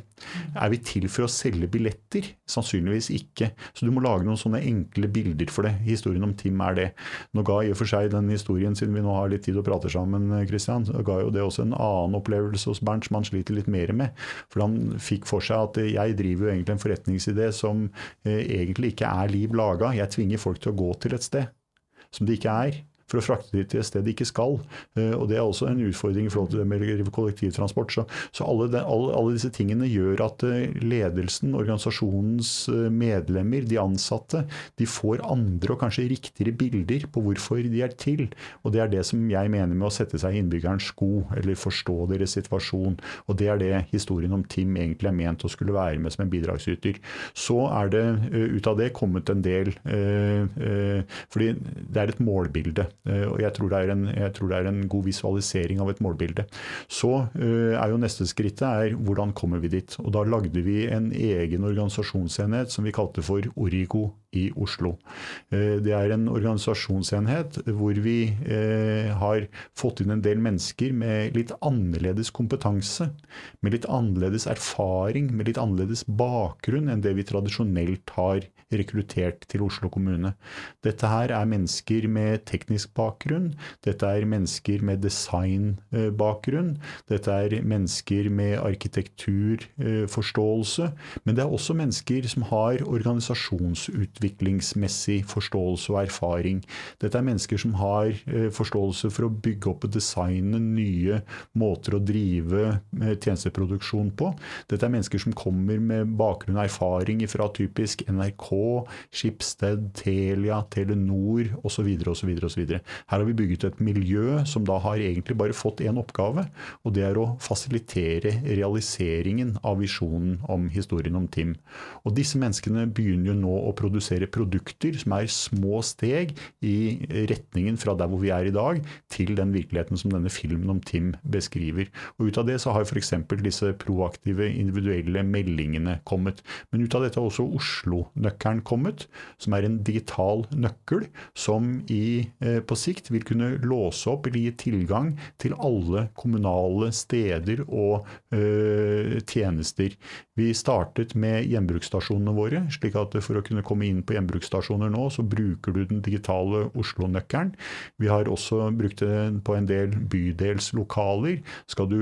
S3: Er vi til for å selge billetter? Sannsynligvis ikke. Så du må lage noen sånne enkle bilder for det. Historien om Tim er det. Nå ga i og for seg den historien, siden vi nå har litt tid og prater sammen, Christian, ga jo det også en annen opplevelse hos Bernt som han sliter litt mer med. For han fikk for seg at jeg driver jo egentlig en forretningsidé som eh, egentlig ikke er liv laga. Jeg tvinger folk til å gå til et sted som de ikke er for å frakte dem til et sted de ikke skal. Eh, og Det er også en utfordring i forhold til det med kollektivtransport. Så, så alle, de, alle, alle, disse tingene gjør at eh, ledelsen, organisasjonens eh, medlemmer, de ansatte, de får andre og kanskje riktigere bilder på hvorfor de er til. Og Det er det som jeg mener med å sette seg i innbyggerens sko, eller forstå deres situasjon. Og Det er det historien om Tim egentlig er ment å skulle være med som en bidragsyter. Så er det ut av det kommet en del fordi det er et målbilde. Eh, og jeg tror, en, jeg tror, det er en, god visualisering av et målbilde. Så eh, er jo neste skrittet er hvordan kommer vi dit. Og da lagde vi en egen organisasjonsenhet som vi kalte for Origo i Oslo. Eh, det er en organisasjonsenhet hvor vi har fått inn en del mennesker med litt annerledes kompetanse, med litt annerledes erfaring, med litt annerledes bakgrunn enn det vi tradisjonelt har rekruttert til Oslo kommune. Dette her er mennesker med teknisk bakgrunn, dette er mennesker med designbakgrunn, dette er mennesker med arkitekturforståelse, men det er også mennesker som har organisasjonsutviklingsmessig forståelse og erfaring. Dette er mennesker som har eh, forståelse for å bygge opp og designe nye måter å drive eh, tjenesteproduksjon på. Dette er mennesker som kommer med bakgrunn og erfaring fra typisk NRK Skipsted, Telia, Telenor osv. osv. Her har vi bygget et miljø som da har egentlig bare fått én oppgave, og det er å fasilitere realiseringen av visjonen om historien om Tim. Og disse menneskene begynner jo nå å produsere produkter som er små steg i retningen fra der hvor vi er i dag, til den virkeligheten som denne filmen om Tim beskriver. Og Ut av det så har f.eks. disse proaktive, individuelle meldingene kommet. Men ut av dette har også Oslo-nøkkelen nøkkelen kommet, som er en digital nøkkel som i, eh, på sikt vil kunne låse opp eller gi tilgang til alle kommunale steder og ø, tjenester. Vi startet med gjenbruksstasjonene våre, slik at for å kunne komme inn på gjenbruksstasjoner nå, så bruker du den digitale Oslo-nøkkelen. Vi har også brukt den på en del bydelslokaler. Skal du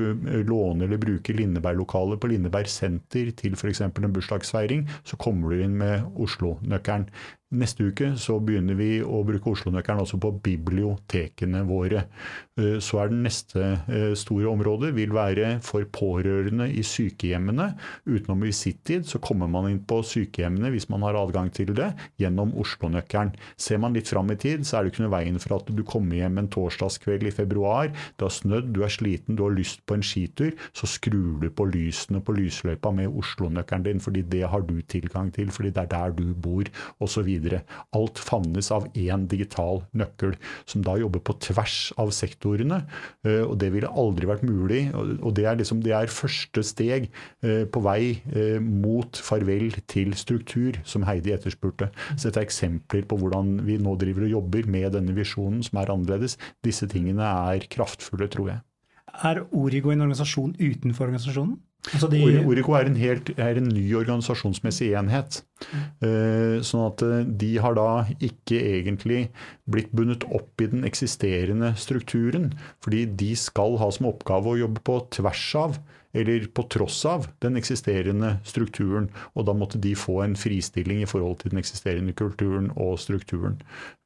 S3: låne eller bruke Lindeberg-lokalet på Lindeberg senter til f.eks. en bursdagsfeiring, så kommer du inn med Oslo Oslo-nøkkelen. Neste uke så begynner vi å bruke Oslo-nøkkelen også på bibliotekene våre. Eh, så er det neste eh, store området vil være for pårørende i sykehjemmene. Utenom visittid så kommer man inn på sykehjemmene hvis man har adgang til det, gjennom Oslo-nøkkelen. Ser man litt fram i tid, så er det ikke noe veien for at du kommer hjem en torsdagskveld i februar, det har snødd, du er sliten, du har lyst på en skitur, så skrur du på lysene på lysløypa med Oslo-nøkkelen din, fordi det har du tilgang til, fordi det er der du bor, osv. Alt favnes av én digital nøkkel, som da jobber på tvers av sektorene. Eh, og det ville aldri vært mulig. Og det er, liksom, det er første steg eh, på vei eh, mot farvel til struktur, som Heidi etterspurte. Så dette er eksempler på hvordan vi nå driver og jobber med denne visjonen, som er annerledes. Disse tingene er kraftfulle, tror jeg.
S2: Er Origo en organisasjon utenfor organisasjonen?
S3: Altså de... Orico er en, helt, er en, ny organisasjonsmessig enhet. Mm. sånn at eh, de har da ikke egentlig blitt bundet opp i den eksisterende strukturen. Fordi de skal ha som oppgave å jobbe på tvers av eller på tross av den eksisterende strukturen. Og da måtte de få en fristilling i forhold til den eksisterende kulturen og strukturen.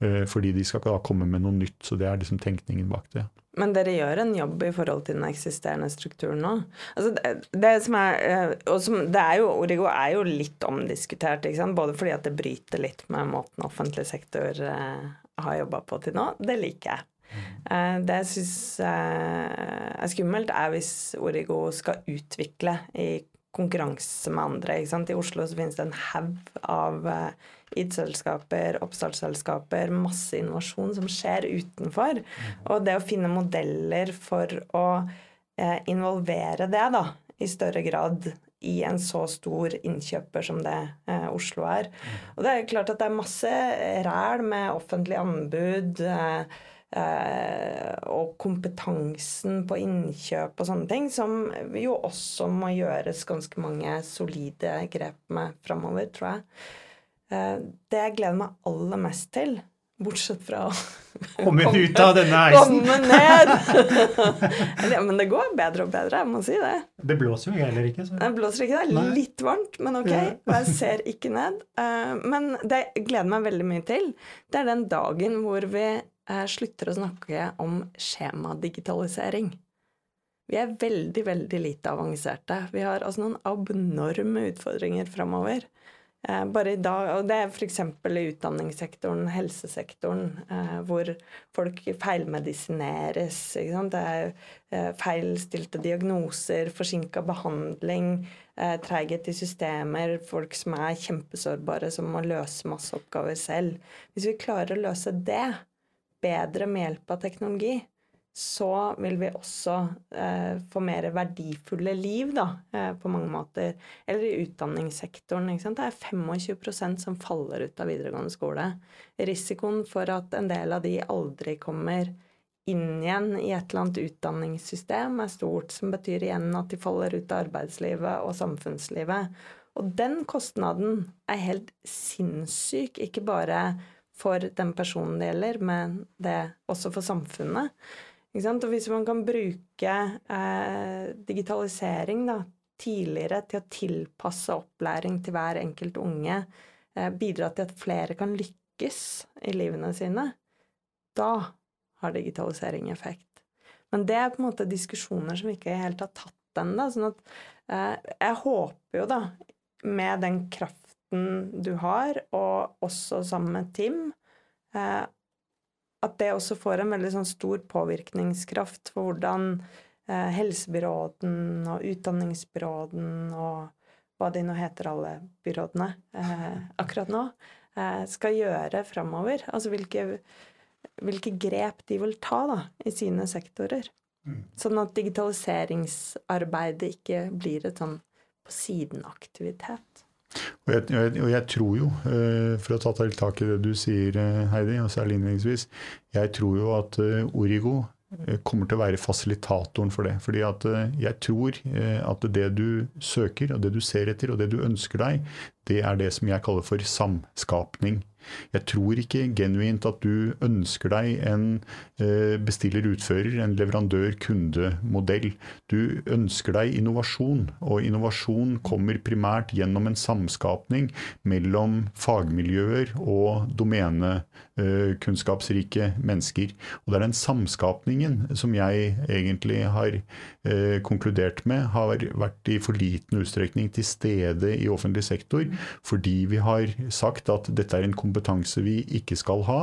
S3: Eh, fordi de skal da komme med noe nytt. Så det er liksom tenkningen bak det.
S4: Men dere gjør en jobb i forhold til den eksisterende strukturen nå? Altså det, det, som er, eh, som, det er jo, Origo er jo litt omdiskutert, både fordi at det bryter litt med måten offentlig sektor eh, har jobba på til nå. Det liker jeg. Eh, det jeg syns eh, er skummelt, er hvis Origo skal utvikle i konkurranse med andre. I Oslo så finnes det en haug av uh, IT-selskaper, oppstartsselskaper, masse innovasjon som skjer utenfor. Og det å finne modeller for å involvere det da, i større grad i en så stor innkjøper som det eh, Oslo er. Og det er klart at det er masse ræl med offentlige anbud. Eh, og kompetansen på innkjøp og sånne ting, som jo også må gjøres ganske mange solide grep med framover, tror jeg. Eh, det jeg gleder meg aller mest til, bortsett fra å
S2: Komme ut av denne heisen!
S4: Komme ned! ja, men det går bedre og bedre, jeg må si det.
S2: Det blåser jo heller ikke. Så.
S4: Det blåser ikke, det er litt varmt, men ok. Jeg ser ikke ned. Eh, men det jeg gleder meg veldig mye til, det er den dagen hvor vi slutter å snakke om skjemadigitalisering. Vi er veldig, veldig lite avanserte. Vi har altså noen abnorme utfordringer framover. Eh, bare i dag, og Det er f.eks. i utdanningssektoren, helsesektoren, eh, hvor folk feilmedisineres. Det er eh, feilstilte diagnoser, forsinka behandling, eh, treighet i systemer, folk som er kjempesårbare, som må løse masse oppgaver selv. Hvis vi klarer å løse det, bedre med hjelp av teknologi, så vil vi også eh, få mer verdifulle liv, da, eh, på mange måter. Eller i utdanningssektoren. Det er 25% som faller ut av videregående skole. Risikoen for at en del av de aldri kommer inn igjen i et eller annet utdanningssystem, er stort, som betyr igjen at de faller ut av arbeidslivet og samfunnslivet. Og den kostnaden er helt sinnssyk, ikke bare for den personen det gjelder, men det også for samfunnet. Og hvis man kan bruke eh, digitalisering da, tidligere til å tilpasse opplæring til hver enkelt unge, eh, bidra til at flere kan lykkes i livene sine, da har digitalisering effekt. Men det er på en måte diskusjoner som ikke helt har tatt ennå. Sånn eh, jeg håper jo, da, med den kraften kontakten du har, og også sammen med Tim, eh, at det også får en veldig sånn stor påvirkningskraft for hvordan eh, helsebyråden og utdanningsbyråden og hva de nå heter, alle byrådene eh, akkurat nå, skal gjøre framover. Altså hvilke, hvilke, grep de vil ta da, i sine sektorer. Mm. Sånn at digitaliseringsarbeidet ikke blir et sånn på siden-aktivitet.
S3: Og jeg, og jeg, tror jo, eh, for å ta tak i det du sier, eh, Heidi, og særlig innledningsvis, jeg tror jo at eh, Origo kommer til å være fasilitatoren for det. Fordi at jeg tror at det du søker, og det du ser etter, og det du ønsker deg, det er det som jeg kaller for samskapning. Jeg tror ikke genuint at du ønsker deg en eh, bestiller-utfører, en leverandør-kunde-modell. Du ønsker deg innovasjon, og innovasjon kommer primært gjennom en samskapning mellom fagmiljøer og domenekunnskapsrike mennesker. Og det er den samskapningen som jeg egentlig har eh, konkludert med har vært i for liten utstrekning til stede i offentlig sektor, fordi vi har sagt at dette er en kompetanse vi ikke skal ha,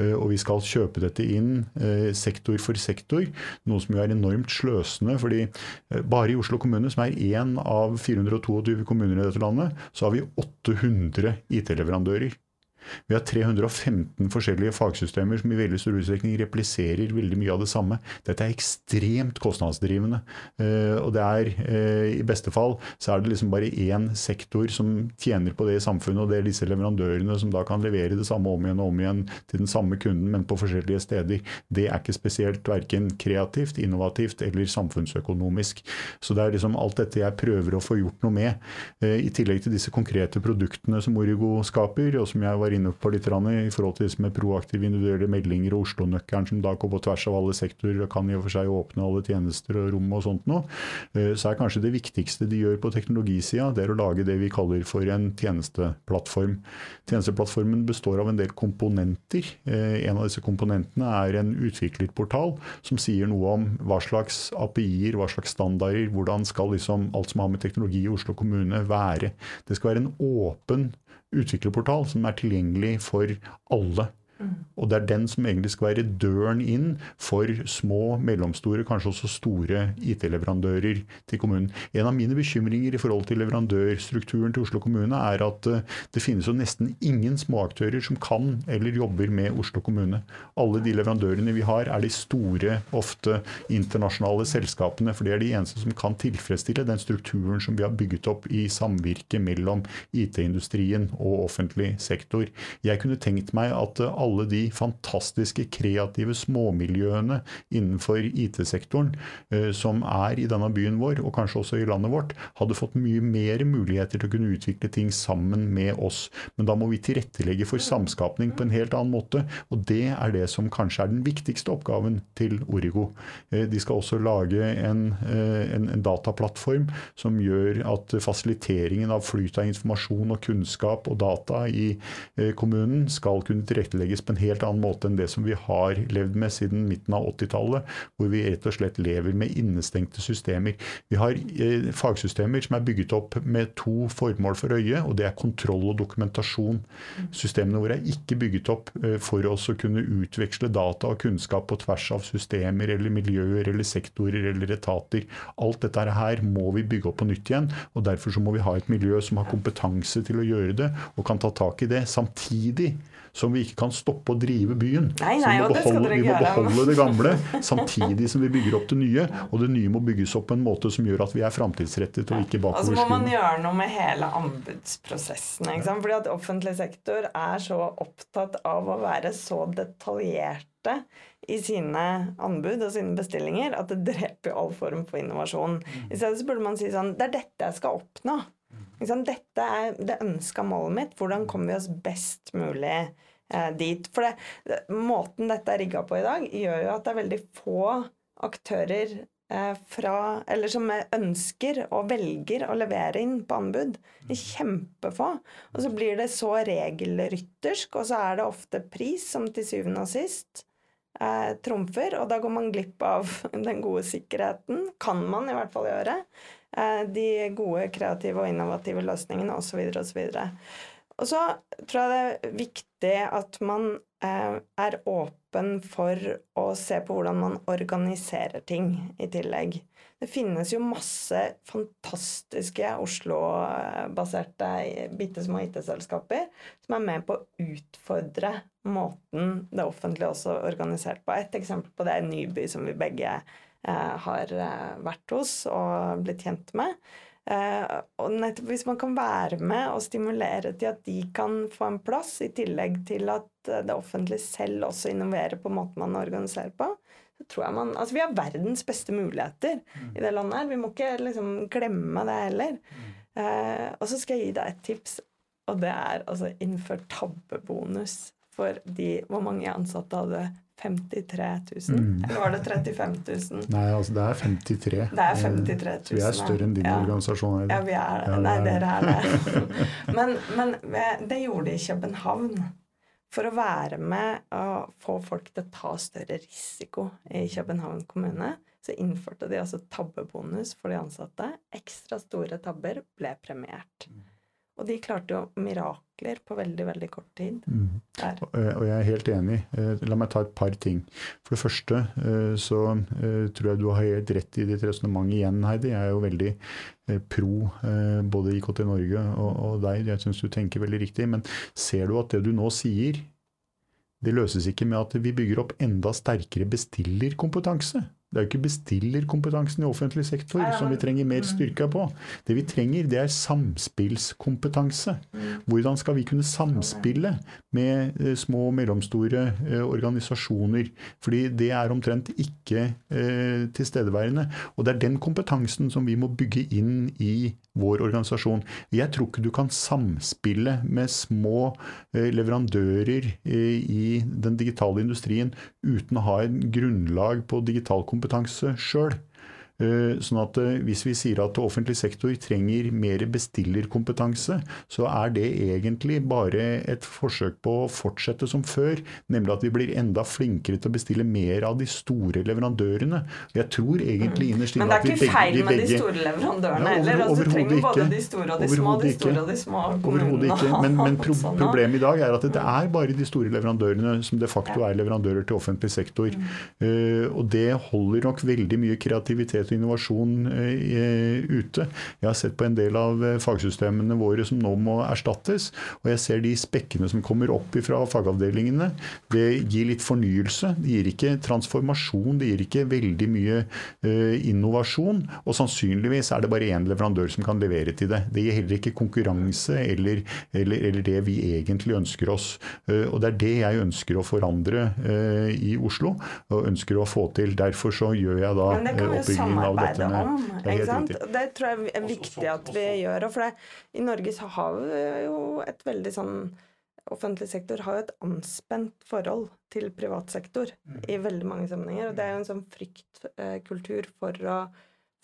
S3: eh, og vi skal kjøpe dette inn eh, sektor for sektor, noe som jo er enormt sløsende. fordi eh, bare i Oslo kommune, som er én av 422 kommuner i dette landet, så har vi 800 IT-leverandører. Vi har 315 forskjellige fagsystemer som i veldig stor utstrekning repliserer veldig mye av det samme. Dette er ekstremt kostnadsdrivende. Eh, og det er eh, i beste fall så er det liksom bare én sektor som tjener på det i samfunnet, og det er disse leverandørene som da kan levere det samme om igjen og om igjen til den samme kunden, men på forskjellige steder. Det er ikke spesielt verken kreativt, innovativt eller samfunnsøkonomisk. Så det er liksom alt dette jeg prøver å få gjort noe med. Eh, I tillegg til disse konkrete produktene som Origo skaper, og som jeg var inne på litt i forhold til med proaktive individuelle meldinger og Oslo-nøkkelen, som da går på tvers av alle sektorer og kan i og for seg åpne alle tjenester og rom og sånt noe, eh, så er kanskje det viktigste de gjør på teknologisida, det er å lage det vi kaller for en tjenesteplattform. Tjenesteplattformen består av en del komponenter. Eh, en av disse komponentene er en utviklerportal som sier noe om hva slags API-er, hva slags standarder, hvordan skal liksom alt som har med teknologi i Oslo kommune være. Det skal være en åpen utviklerportal som er tilgjengelig for alle. Og det er den som egentlig skal være døren inn for små, mellomstore, kanskje også store IT-leverandører til kommunen. En av mine bekymringer i forhold til leverandørstrukturen til Oslo kommune er at eh, det finnes jo nesten ingen småaktører som kan eller jobber med Oslo kommune. Alle de leverandørene vi har, er de store, ofte internasjonale selskapene. For det er de eneste som kan tilfredsstille den strukturen som vi har bygget opp i samvirke mellom IT-industrien og offentlig sektor. Jeg kunne tenkt meg at alle alle de fantastiske, kreative småmiljøene innenfor IT-sektoren eh, som er i denne byen vår, og kanskje også i landet vårt, hadde fått mye mer muligheter til å kunne utvikle ting sammen med oss. Men da må vi tilrettelegge for samskapning på en helt annen måte. Og det er det som kanskje er den viktigste oppgaven til Origo. Eh, de skal også lage en, eh, en, en dataplattform som gjør at fasiliteringen av flyt av informasjon og kunnskap og data i kommunen skal kunne tilrettelegges legges på en helt annen måte enn det som vi har levd med siden midten av 80-tallet, hvor vi rett og slett lever med innestengte systemer. Vi har eh, fagsystemer som er bygget opp med to formål for øye, og det er kontroll og dokumentasjon. Systemene våre er ikke bygget opp eh, for oss å kunne utveksle data og kunnskap på tvers av systemer eller miljøer eller sektorer eller etater. Alt dette her må vi bygge opp på nytt igjen, og derfor så må vi ha et miljø som har kompetanse til å gjøre det, og kan ta tak i det. Samtidig som vi ikke kan stoppe å drive byen.
S4: Nei, nei,
S3: vi, må beholde, vi må beholde det gamle samtidig som vi bygger opp det nye. Og det nye må bygges opp på en måte som gjør at vi er framtidsrettet og ikke bakoverskuende.
S4: Og så må man gjøre noe med hele anbudsprosessen. Ikke sant? Fordi at offentlig sektor er så opptatt av å være så detaljerte i sine anbud og sine bestillinger at det dreper all form for innovasjon. Mm. I stedet så burde man si sånn Det er dette jeg skal oppnå. Dette er det ønska målet mitt. Hvordan kommer vi oss best mulig eh, dit? For det, måten dette er rigga på i dag, gjør jo at det er veldig få aktører eh, fra Eller som ønsker og velger å levere inn på anbud. Kjempefå. Og så blir det så regelryttersk, og så er det ofte pris som til syvende og sist eh, trumfer. Og da går man glipp av den gode sikkerheten. Kan man i hvert fall gjøre. Eh, de gode, kreative og innovative løsningene osv. osv. Og så tror jeg det er viktig at man eh, er åpen for å se på hvordan man organiserer ting i tillegg. Det finnes jo masse fantastiske Oslo-baserte bitte små IT-selskaper som er med på å utfordre måten det offentlige også er organisert på. Et eksempel på det er Nyby, som vi begge Eh, har eh, vært hos og blitt kjent med. Eh, og nettopp hvis man kan være med og stimulere til at de kan få en plass, i tillegg til at det offentlige selv også innoverer på måten man organiserer på, så tror jeg man Altså, vi har verdens beste muligheter mm. i det landet her. Vi må ikke liksom glemme det heller. Mm. Eh, og så skal jeg gi deg et tips. og det er altså innfør tabbebonus for de Hvor mange ansatte hadde 53 000? Mm. Eller var det 35 000?
S3: Nei, altså det er 53.
S4: Det er 53 000.
S3: Så vi er større enn din ja. organisasjon.
S4: Ja, vi er det. Nei, dere er det. men, men, det gjorde de i København. For å være med og få folk til å ta større risiko i København kommune, så innførte de altså tabbebonus for de ansatte. Ekstra store tabber ble premiert. Og de klarte jo mirakler på veldig veldig kort tid. Mm.
S3: Eh, og jeg er helt enig. Eh, la meg ta et par ting. For det første eh, så tror jeg du har helt rett i ditt resonnement igjen, Heidi. Jeg er jo veldig pro både IKT Norge og, og deg. Jeg syns du tenker veldig riktig. Men ser du at det du nå sier, det løses ikke med at vi bygger opp enda sterkere bestillerkompetanse? Det er jo ikke bestillerkompetansen i offentlig sektor som vi trenger mer mm. styrke på. Det vi trenger, det er samspillskompetanse. Mm. Hvordan skal vi kunne samspille med eh, små og mellomstore eh, organisasjoner? Fordi det er omtrent ikke eh, tilstedeværende. Og det er den kompetansen som vi må bygge inn i vår organisasjon. Jeg tror ikke du kan samspille med små leverandører i den digitale industrien uten å ha en grunnlag på digital kompetanse sjøl. Eh, sånn at eh, Hvis vi sier at offentlig sektor trenger mer bestillerkompetanse, så er det egentlig bare et forsøk på å fortsette som før. Nemlig at vi blir enda flinkere til å bestille mer av de store leverandørene. Jeg tror egentlig innerst
S4: inne at vi begge Men det er ikke feil med de store leverandørene ja, heller. Altså, du trenger både de store og de små, de store og de små
S3: ikke. Men, men pro problemet i dag er at det er bare de store leverandørene som de facto er leverandører til offentlig sektor. Uh, og det holder nok veldig mye kreativitet og innovasjon eh, ute. Jeg har sett på en del av eh, fagsystemene våre som nå må erstattes. Og jeg ser de spekkene som kommer opp fra fagavdelingene. Det gir litt fornyelse. Det gir ikke transformasjon. Det gir ikke veldig mye eh, innovasjon. Og sannsynligvis er det bare én leverandør som kan levere til det. Det gir heller ikke konkurranse eller, eller, eller det vi egentlig ønsker oss. Og det er det jeg ønsker å forandre i Oslo, og ønsker å få til. Derfor så gjør jeg da oppbyggingen
S4: samarbeide om. ikke sant? Det tror jeg er viktig at vi gjør. For det, i Norge så har vi jo et veldig sånn Offentlig sektor har jo et anspent forhold til privat sektor mm. i veldig mange sammenhenger. Og det er jo en sånn fryktkultur for å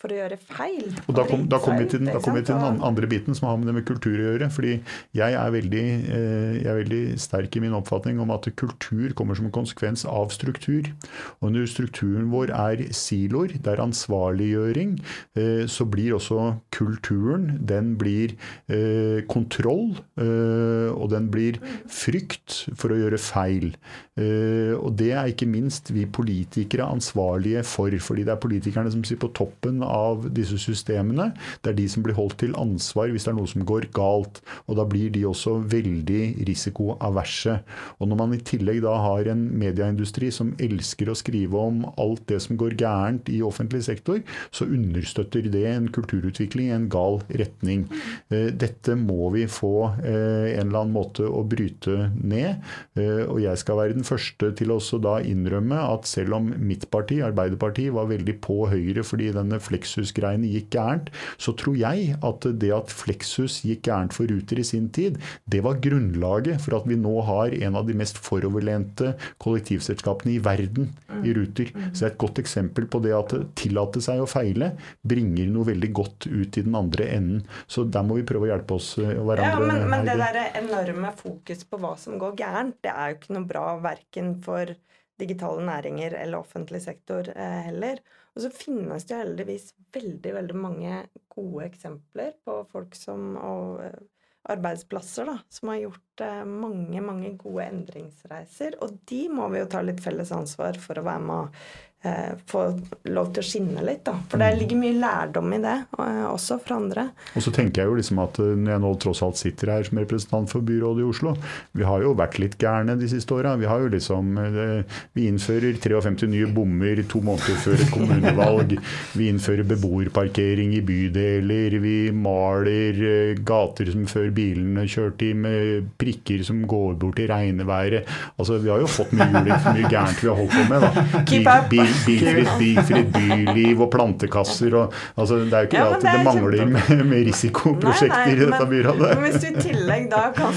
S4: for å gjøre feil.
S3: Og Da kommer kom vi, til, kom vi til den andre biten som har med det med kultur å gjøre. fordi jeg er, veldig, eh, jeg er veldig sterk i min oppfatning om at kultur kommer som en konsekvens av struktur. Og når strukturen vår er siloer, det er ansvarliggjøring, eh, så blir også kulturen Den blir eh, kontroll, og den blir frykt for å gjøre feil. Og det er ikke minst vi politikere ansvarlige for, fordi det er politikerne som sitter på toppen av disse systemene. Det er de som blir holdt til ansvar hvis det er noe som går galt. Og da blir de også veldig risikoaverse. Og når man i tillegg da har en medieindustri som elsker å skrive om alt det som går gærent i offentlig sektor, så understøtter det en kulturutvikling i en gal retning. Eh, dette må vi få eh, en eller annen måte å bryte ned. Eh, og jeg skal være den første til å innrømme at selv om mitt parti, Arbeiderpartiet, var veldig på Høyre fordi denne Flexus-greiene gikk gærent, så tror jeg at det at Flexus gikk gærent for Ruter i sin tid, det var grunnlaget for at vi nå har en av de mest foroverlente kollektivselskapene i verden i Ruter. Så det er et godt eksempel på det at tillate seg å feile bringer noe veldig godt ut i den andre enden. Så der må vi prøve å hjelpe oss eh, hverandre.
S4: Ja, men, men det der enorme fokus på hva som går gærent, det er jo ikke noe bra verken for digitale næringer eller offentlig sektor eh, heller. Og så finnes det heldigvis veldig, veldig mange gode eksempler på folk som og eh, arbeidsplasser da, som har gjort eh, mange, mange gode endringsreiser. Og de må vi jo ta litt felles ansvar for å være med å eh, få lov til å skinne litt. Da. For det mm. ligger mye lærdom i det, eh, også for andre.
S3: Og så tenker jeg jo liksom at eh, når jeg nå tross alt sitter her som representant for byrådet i Oslo, vi har jo vært litt gærne de siste åra. Vi har jo liksom eh, Vi innfører 53 nye bommer to måneder før et kommunevalg. Vi innfører beboerparkering i bydeler. Vi maler gater som før bilene kjørte i med prikker som går bort i regneværet. Altså, vi har jo fått mye, mye gærent vi har holdt på med. da.
S4: Keep up!
S3: Bilfritt, bilfritt byliv og plantekasser og altså, Det er jo ikke
S4: Ja,
S3: det at
S4: det
S3: det,
S4: er
S3: mangler
S4: kjempe-
S3: med, risikoprosjekter
S4: Nei, nei,
S3: i dette
S4: men-
S3: byrådet.
S4: Men hvis du i tillegg da kan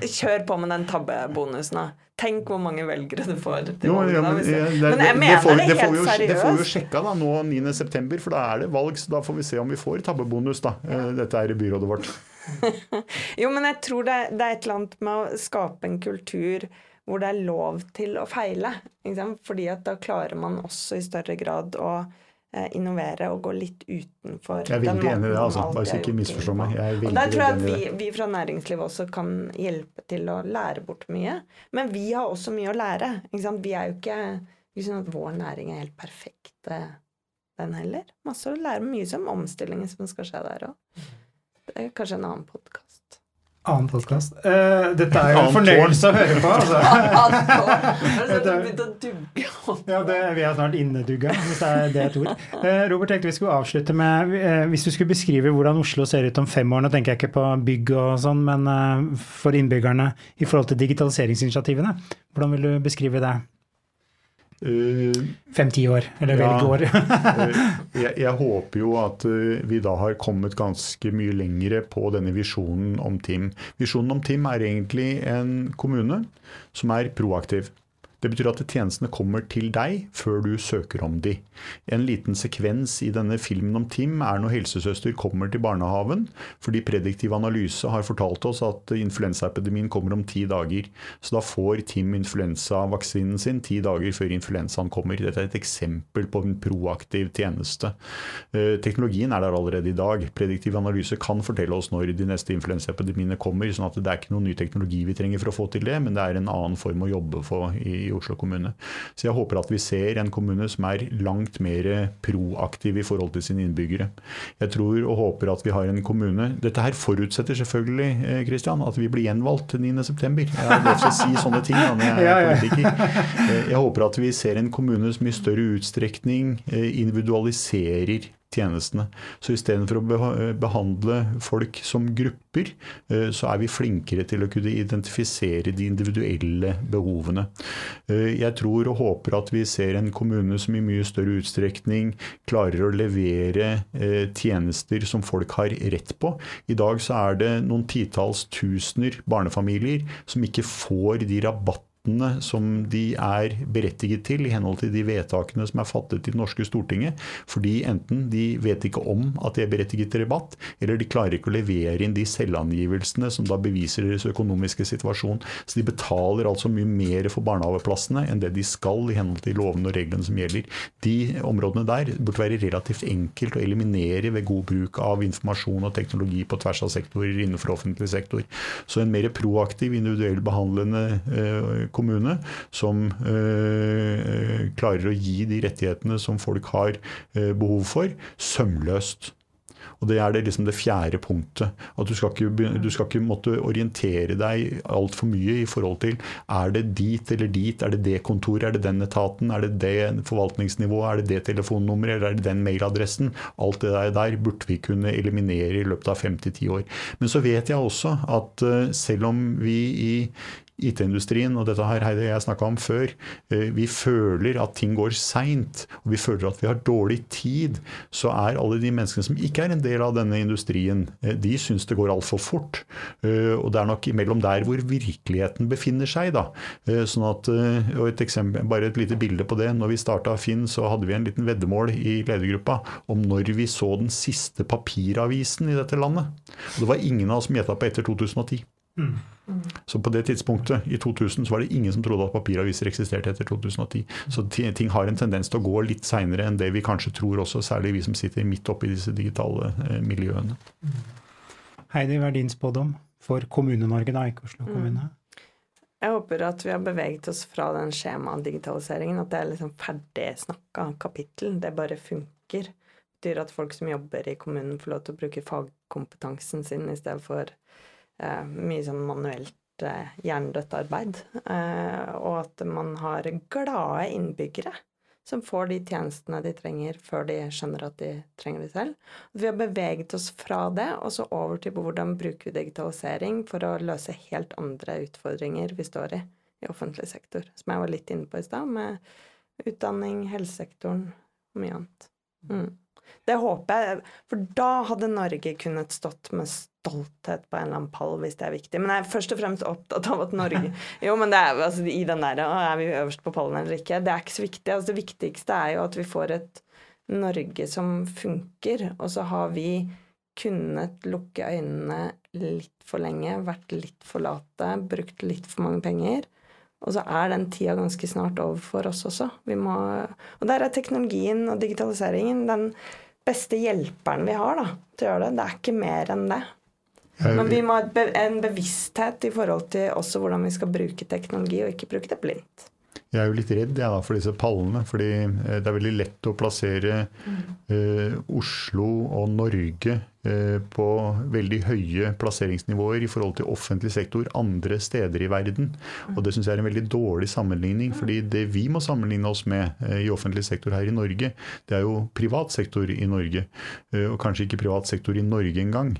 S4: Kjør på med den tabbebonusen, da. Tenk hvor mange velgere du får
S3: Jo, ja, men, det,
S4: Men jeg
S3: det,
S4: mener
S3: får,
S4: det
S3: det,
S4: helt
S3: seriøst. det får vi jo sjekka da, nå 9.9., for da er det valg. Så da får vi se om vi får tabbebonus. da. Ja. Dette er i byrådet vårt.
S4: Jo, men jeg tror det, det er et eller annet med å skape en kultur hvor det er lov til å feile. Ikke sant? Fordi at da klarer man også i større grad å eh, innovere og gå litt utenfor
S3: Jeg er veldig enig i det. altså. Bare så ikke misforstå meg. Jeg er
S4: Og der tror jeg at vi, vi fra næringslivet også kan hjelpe til å lære bort mye. Men vi har også mye å lære. Ikke sant? Vi er jo ikke sånn at vår næring er helt perfekt, eh, den heller. Masse å lære mye som omstillingen som skal skje der òg. Det er kanskje en annen podkast.
S2: Annen podkast. dette er jo en fornøyelse å høre på. Altså. Ja, det, vi er snart innedugga, hvis det er det et ord. Uh, Robert tenkte vi skulle avslutte med uh, Hvis du skulle beskrive hvordan Oslo ser ut om fem år, nå tenker jeg ikke på bygg og sånn, men eh, for innbyggerne i forhold til digitaliseringsinitiativene, hvordan vil du beskrive det? Fem-ti år, eller
S3: Ja.
S2: år?
S3: Eh, jeg, jeg håper jo at eh, vi da har kommet ganske mye lengre på denne visjonen om TIM. Visjonen om TIM er egentlig en kommune som er proaktiv. Det betyr at tjenestene kommer til deg før du søker om de. En liten sekvens i denne filmen om Tim er når helsesøster kommer til barnehaven, fordi prediktiv analyse har fortalt oss at influensaepidemien kommer om ti dager. Så da får Tim influensavaksinen sin ti dager før influensaen kommer. Dette er et eksempel på en proaktiv tjeneste. Eh, Teknologien er der allerede i dag. Prediktiv analyse kan fortelle oss når de neste influensaepidemiene kommer, sånn at det er ikke noen ny teknologi vi trenger for å få til det, men det er en annen form å jobbe for i Oslo kommune. Så jeg håper at vi ser en kommune som er langt mer proaktiv i forhold til sine innbyggere. Jeg tror og håper at vi har en kommune Dette her forutsetter selvfølgelig Kristian, Christian, at vi blir gjenvalgt 9.9. Jeg har lov til å si sånne ting når jeg er politiker. Eh, Jeg håper at vi ser en kommune som i større utstrekning eh, individualiserer tjenestene. Så istedenfor å behandle folk som grupper, eh, så er vi flinkere til å kunne identifisere de individuelle behovene. Eh, Jeg tror og håper at vi ser en kommune som i mye større utstrekning klarer å levere eh, tjenester som folk har rett på. I dag så er det noen titalls tusener barnefamilier som ikke får de rabattene som de er berettiget til i henhold til de vedtakene som er fattet i det norske Stortinget. Fordi enten de vet ikke om at de er berettiget til rabatt, eller de klarer ikke å levere inn de selvangivelsene som da beviser deres økonomiske situasjon. Så de betaler altså mye mer for barnehageplassene enn det de skal i henhold til lovene og reglene som gjelder. De områdene der burde være relativt enkelt å eliminere ved god bruk av informasjon og teknologi på tvers av sektorer innenfor offentlig sektor. Så en mer proaktiv, individuell behandlende eh, kommune som eh, klarer å gi de rettighetene som folk har eh, behov for, sømløst. Og Det er det, liksom det fjerde punktet. At Du skal ikke, du skal ikke måtte orientere deg altfor mye i forhold til er det dit eller dit, er det det kontoret, er det den etaten, er det det forvaltningsnivået, er det det telefonnummeret, eller er det den mailadressen. Alt det der, der burde vi kunne eliminere i løpet av fem til ti år. Men så vet jeg også at eh, selv om vi i IT-industrien, og dette her Heidi jeg snakka om før, eh, vi føler at ting går seint, og vi føler at vi har dårlig tid, så er alle de menneskene som ikke er en del av denne industrien, eh, de syns det går altfor fort. Eh, Og det er nok imellom der hvor virkeligheten befinner seg. da. Sånn at, og et eksempel, Bare et lite bilde på det. Når vi starta Finn, så hadde vi en liten veddemål i ledergruppa om når vi så den siste papiravisen i dette landet. Og det var ingen av oss som gjetta på etter 2010. Så på det tidspunktet, i 2000, så var det ingen som trodde at papiraviser eksisterte etter 2010. Så ting har en tendens til å gå litt seinere enn det vi kanskje tror også, særlig vi som sitter midt oppi disse digitale eh, miljøene.
S2: Heidi, hva er din spådom for Kommune-Norge, da, ikke Oslo kommune?
S4: Jeg håper at vi har beveget oss fra den skjemadigitaliseringen, at det er liksom ferdig snakka kapittel. Det bare funker. Det betyr at folk som jobber i kommunen, får lov til å bruke fagkompetansen sin i stedet for mye sånn manuelt eh, hjernedødt arbeid. Eh, og at man har glade innbyggere som får de tjenestene de trenger før de skjønner at de trenger det selv. Vi har beveget oss fra det og så over til hvordan bruker vi digitalisering for å løse helt andre utfordringer vi står i i offentlig sektor. Som jeg var litt inne på i stad, med Utdanning, helsesektoren og mye annet. Mm. Det håper jeg, for da hadde Norge kunnet stått med stolthet på en eller annen pall, hvis det er viktig. Men jeg er først og fremst opptatt av at Norge Jo, men det er altså, i den der Er vi øverst på pallen eller ikke? Det er ikke så viktig. Altså, det viktigste er jo at vi får et Norge som funker, og så har vi kunnet lukke øynene litt for lenge, vært litt for late, brukt litt for mange penger. Og så er den tida ganske snart over for oss også. Må, og der er teknologien og digitaliseringen den beste hjelperen vi har da, til å gjøre det. Det er ikke mer enn det. Men vi må ha en bevissthet i forhold til også hvordan vi skal bruke teknologi, og ikke bruke det blindt.
S3: Jeg er jo litt redd jeg, da, for disse pallene. fordi eh, det er veldig lett å plassere mm. eh, Oslo og Norge på veldig høye plasseringsnivåer i forhold til offentlig sektor andre steder i verden. Og Det syns jeg er en veldig dårlig sammenligning. fordi det vi må sammenligne oss med eh, i offentlig sektor her i Norge, det er jo privat sektor i Norge. Eh, og kanskje ikke privat sektor i Norge engang.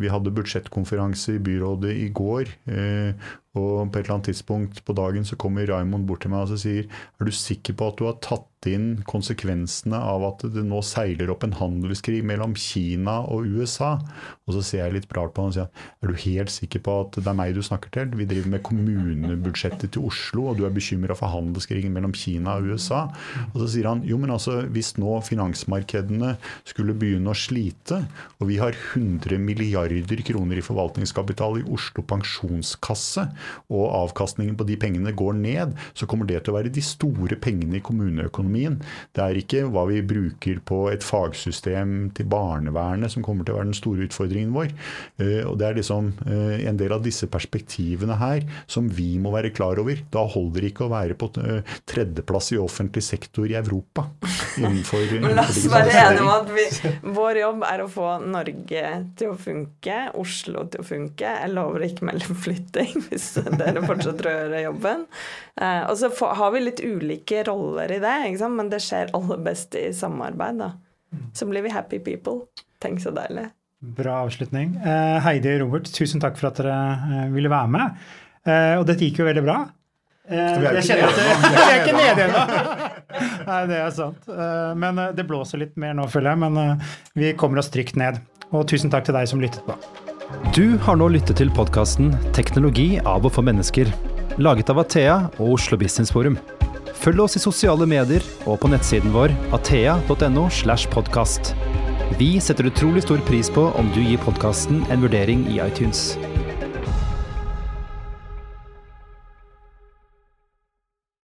S3: Vi hadde budsjettkonferanse i byrådet i går. Og på et eller annet tidspunkt på dagen så kommer Raymond bort til meg og så sier er du sikker på at du har tatt inn konsekvensene av at det nå seiler opp en handelskrig mellom Kina og USA. Og så ser jeg litt rart på han og sier er du helt sikker på at det er meg du snakker til? Vi driver med kommunebudsjettet til Oslo, og du er bekymra for handelskrigen mellom Kina og USA. Og så sier han jo, men altså hvis nå finansmarkedene skulle begynne å slite, og vi har 100 milliarder kroner i forvaltningskapital i Oslo pensjonskasse, og avkastningen på de pengene går ned, så kommer det til å være de store pengene i kommuneøkonomien. Det er ikke hva vi bruker på et fagsystem til barnevernet som kommer til å være den store utfordringen vår. Eh, og Det er liksom eh, en del av disse perspektivene her som vi må være klar over. Da holder det ikke å være på eh, tredjeplass i offentlig sektor i Europa. Innenfor,
S4: Men la oss være enige om at vi, vår jobb er å få Norge til å funke, Oslo til å funke. Jeg lover ikke melde flytting hvis dere fortsetter å gjøre jobben. Og så har vi litt ulike roller i det, men det skjer aller best i samarbeid. da. Så blir vi happy people. Tenk så deilig.
S2: Bra avslutning. Eh, Heidi og Robert, tusen takk for at dere eh, ville være med. Eh, og dette gikk jo veldig bra. jeg kjenner at Vi er ikke nede ennå. Nei, det er sant. men det blåser litt mer nå, føler jeg. Men vi kommer oss trygt ned. Og tusen takk til deg som lyttet på.
S1: Du har nå lyttet til podkasten 'Teknologi av og for mennesker', laget av Athea og Oslo Business Forum. Følg oss i sosiale medier og på nettsiden vår athea.no. slash podcast. Vi setter utrolig stor pris på om du gir podkasten en vurdering i iTunes.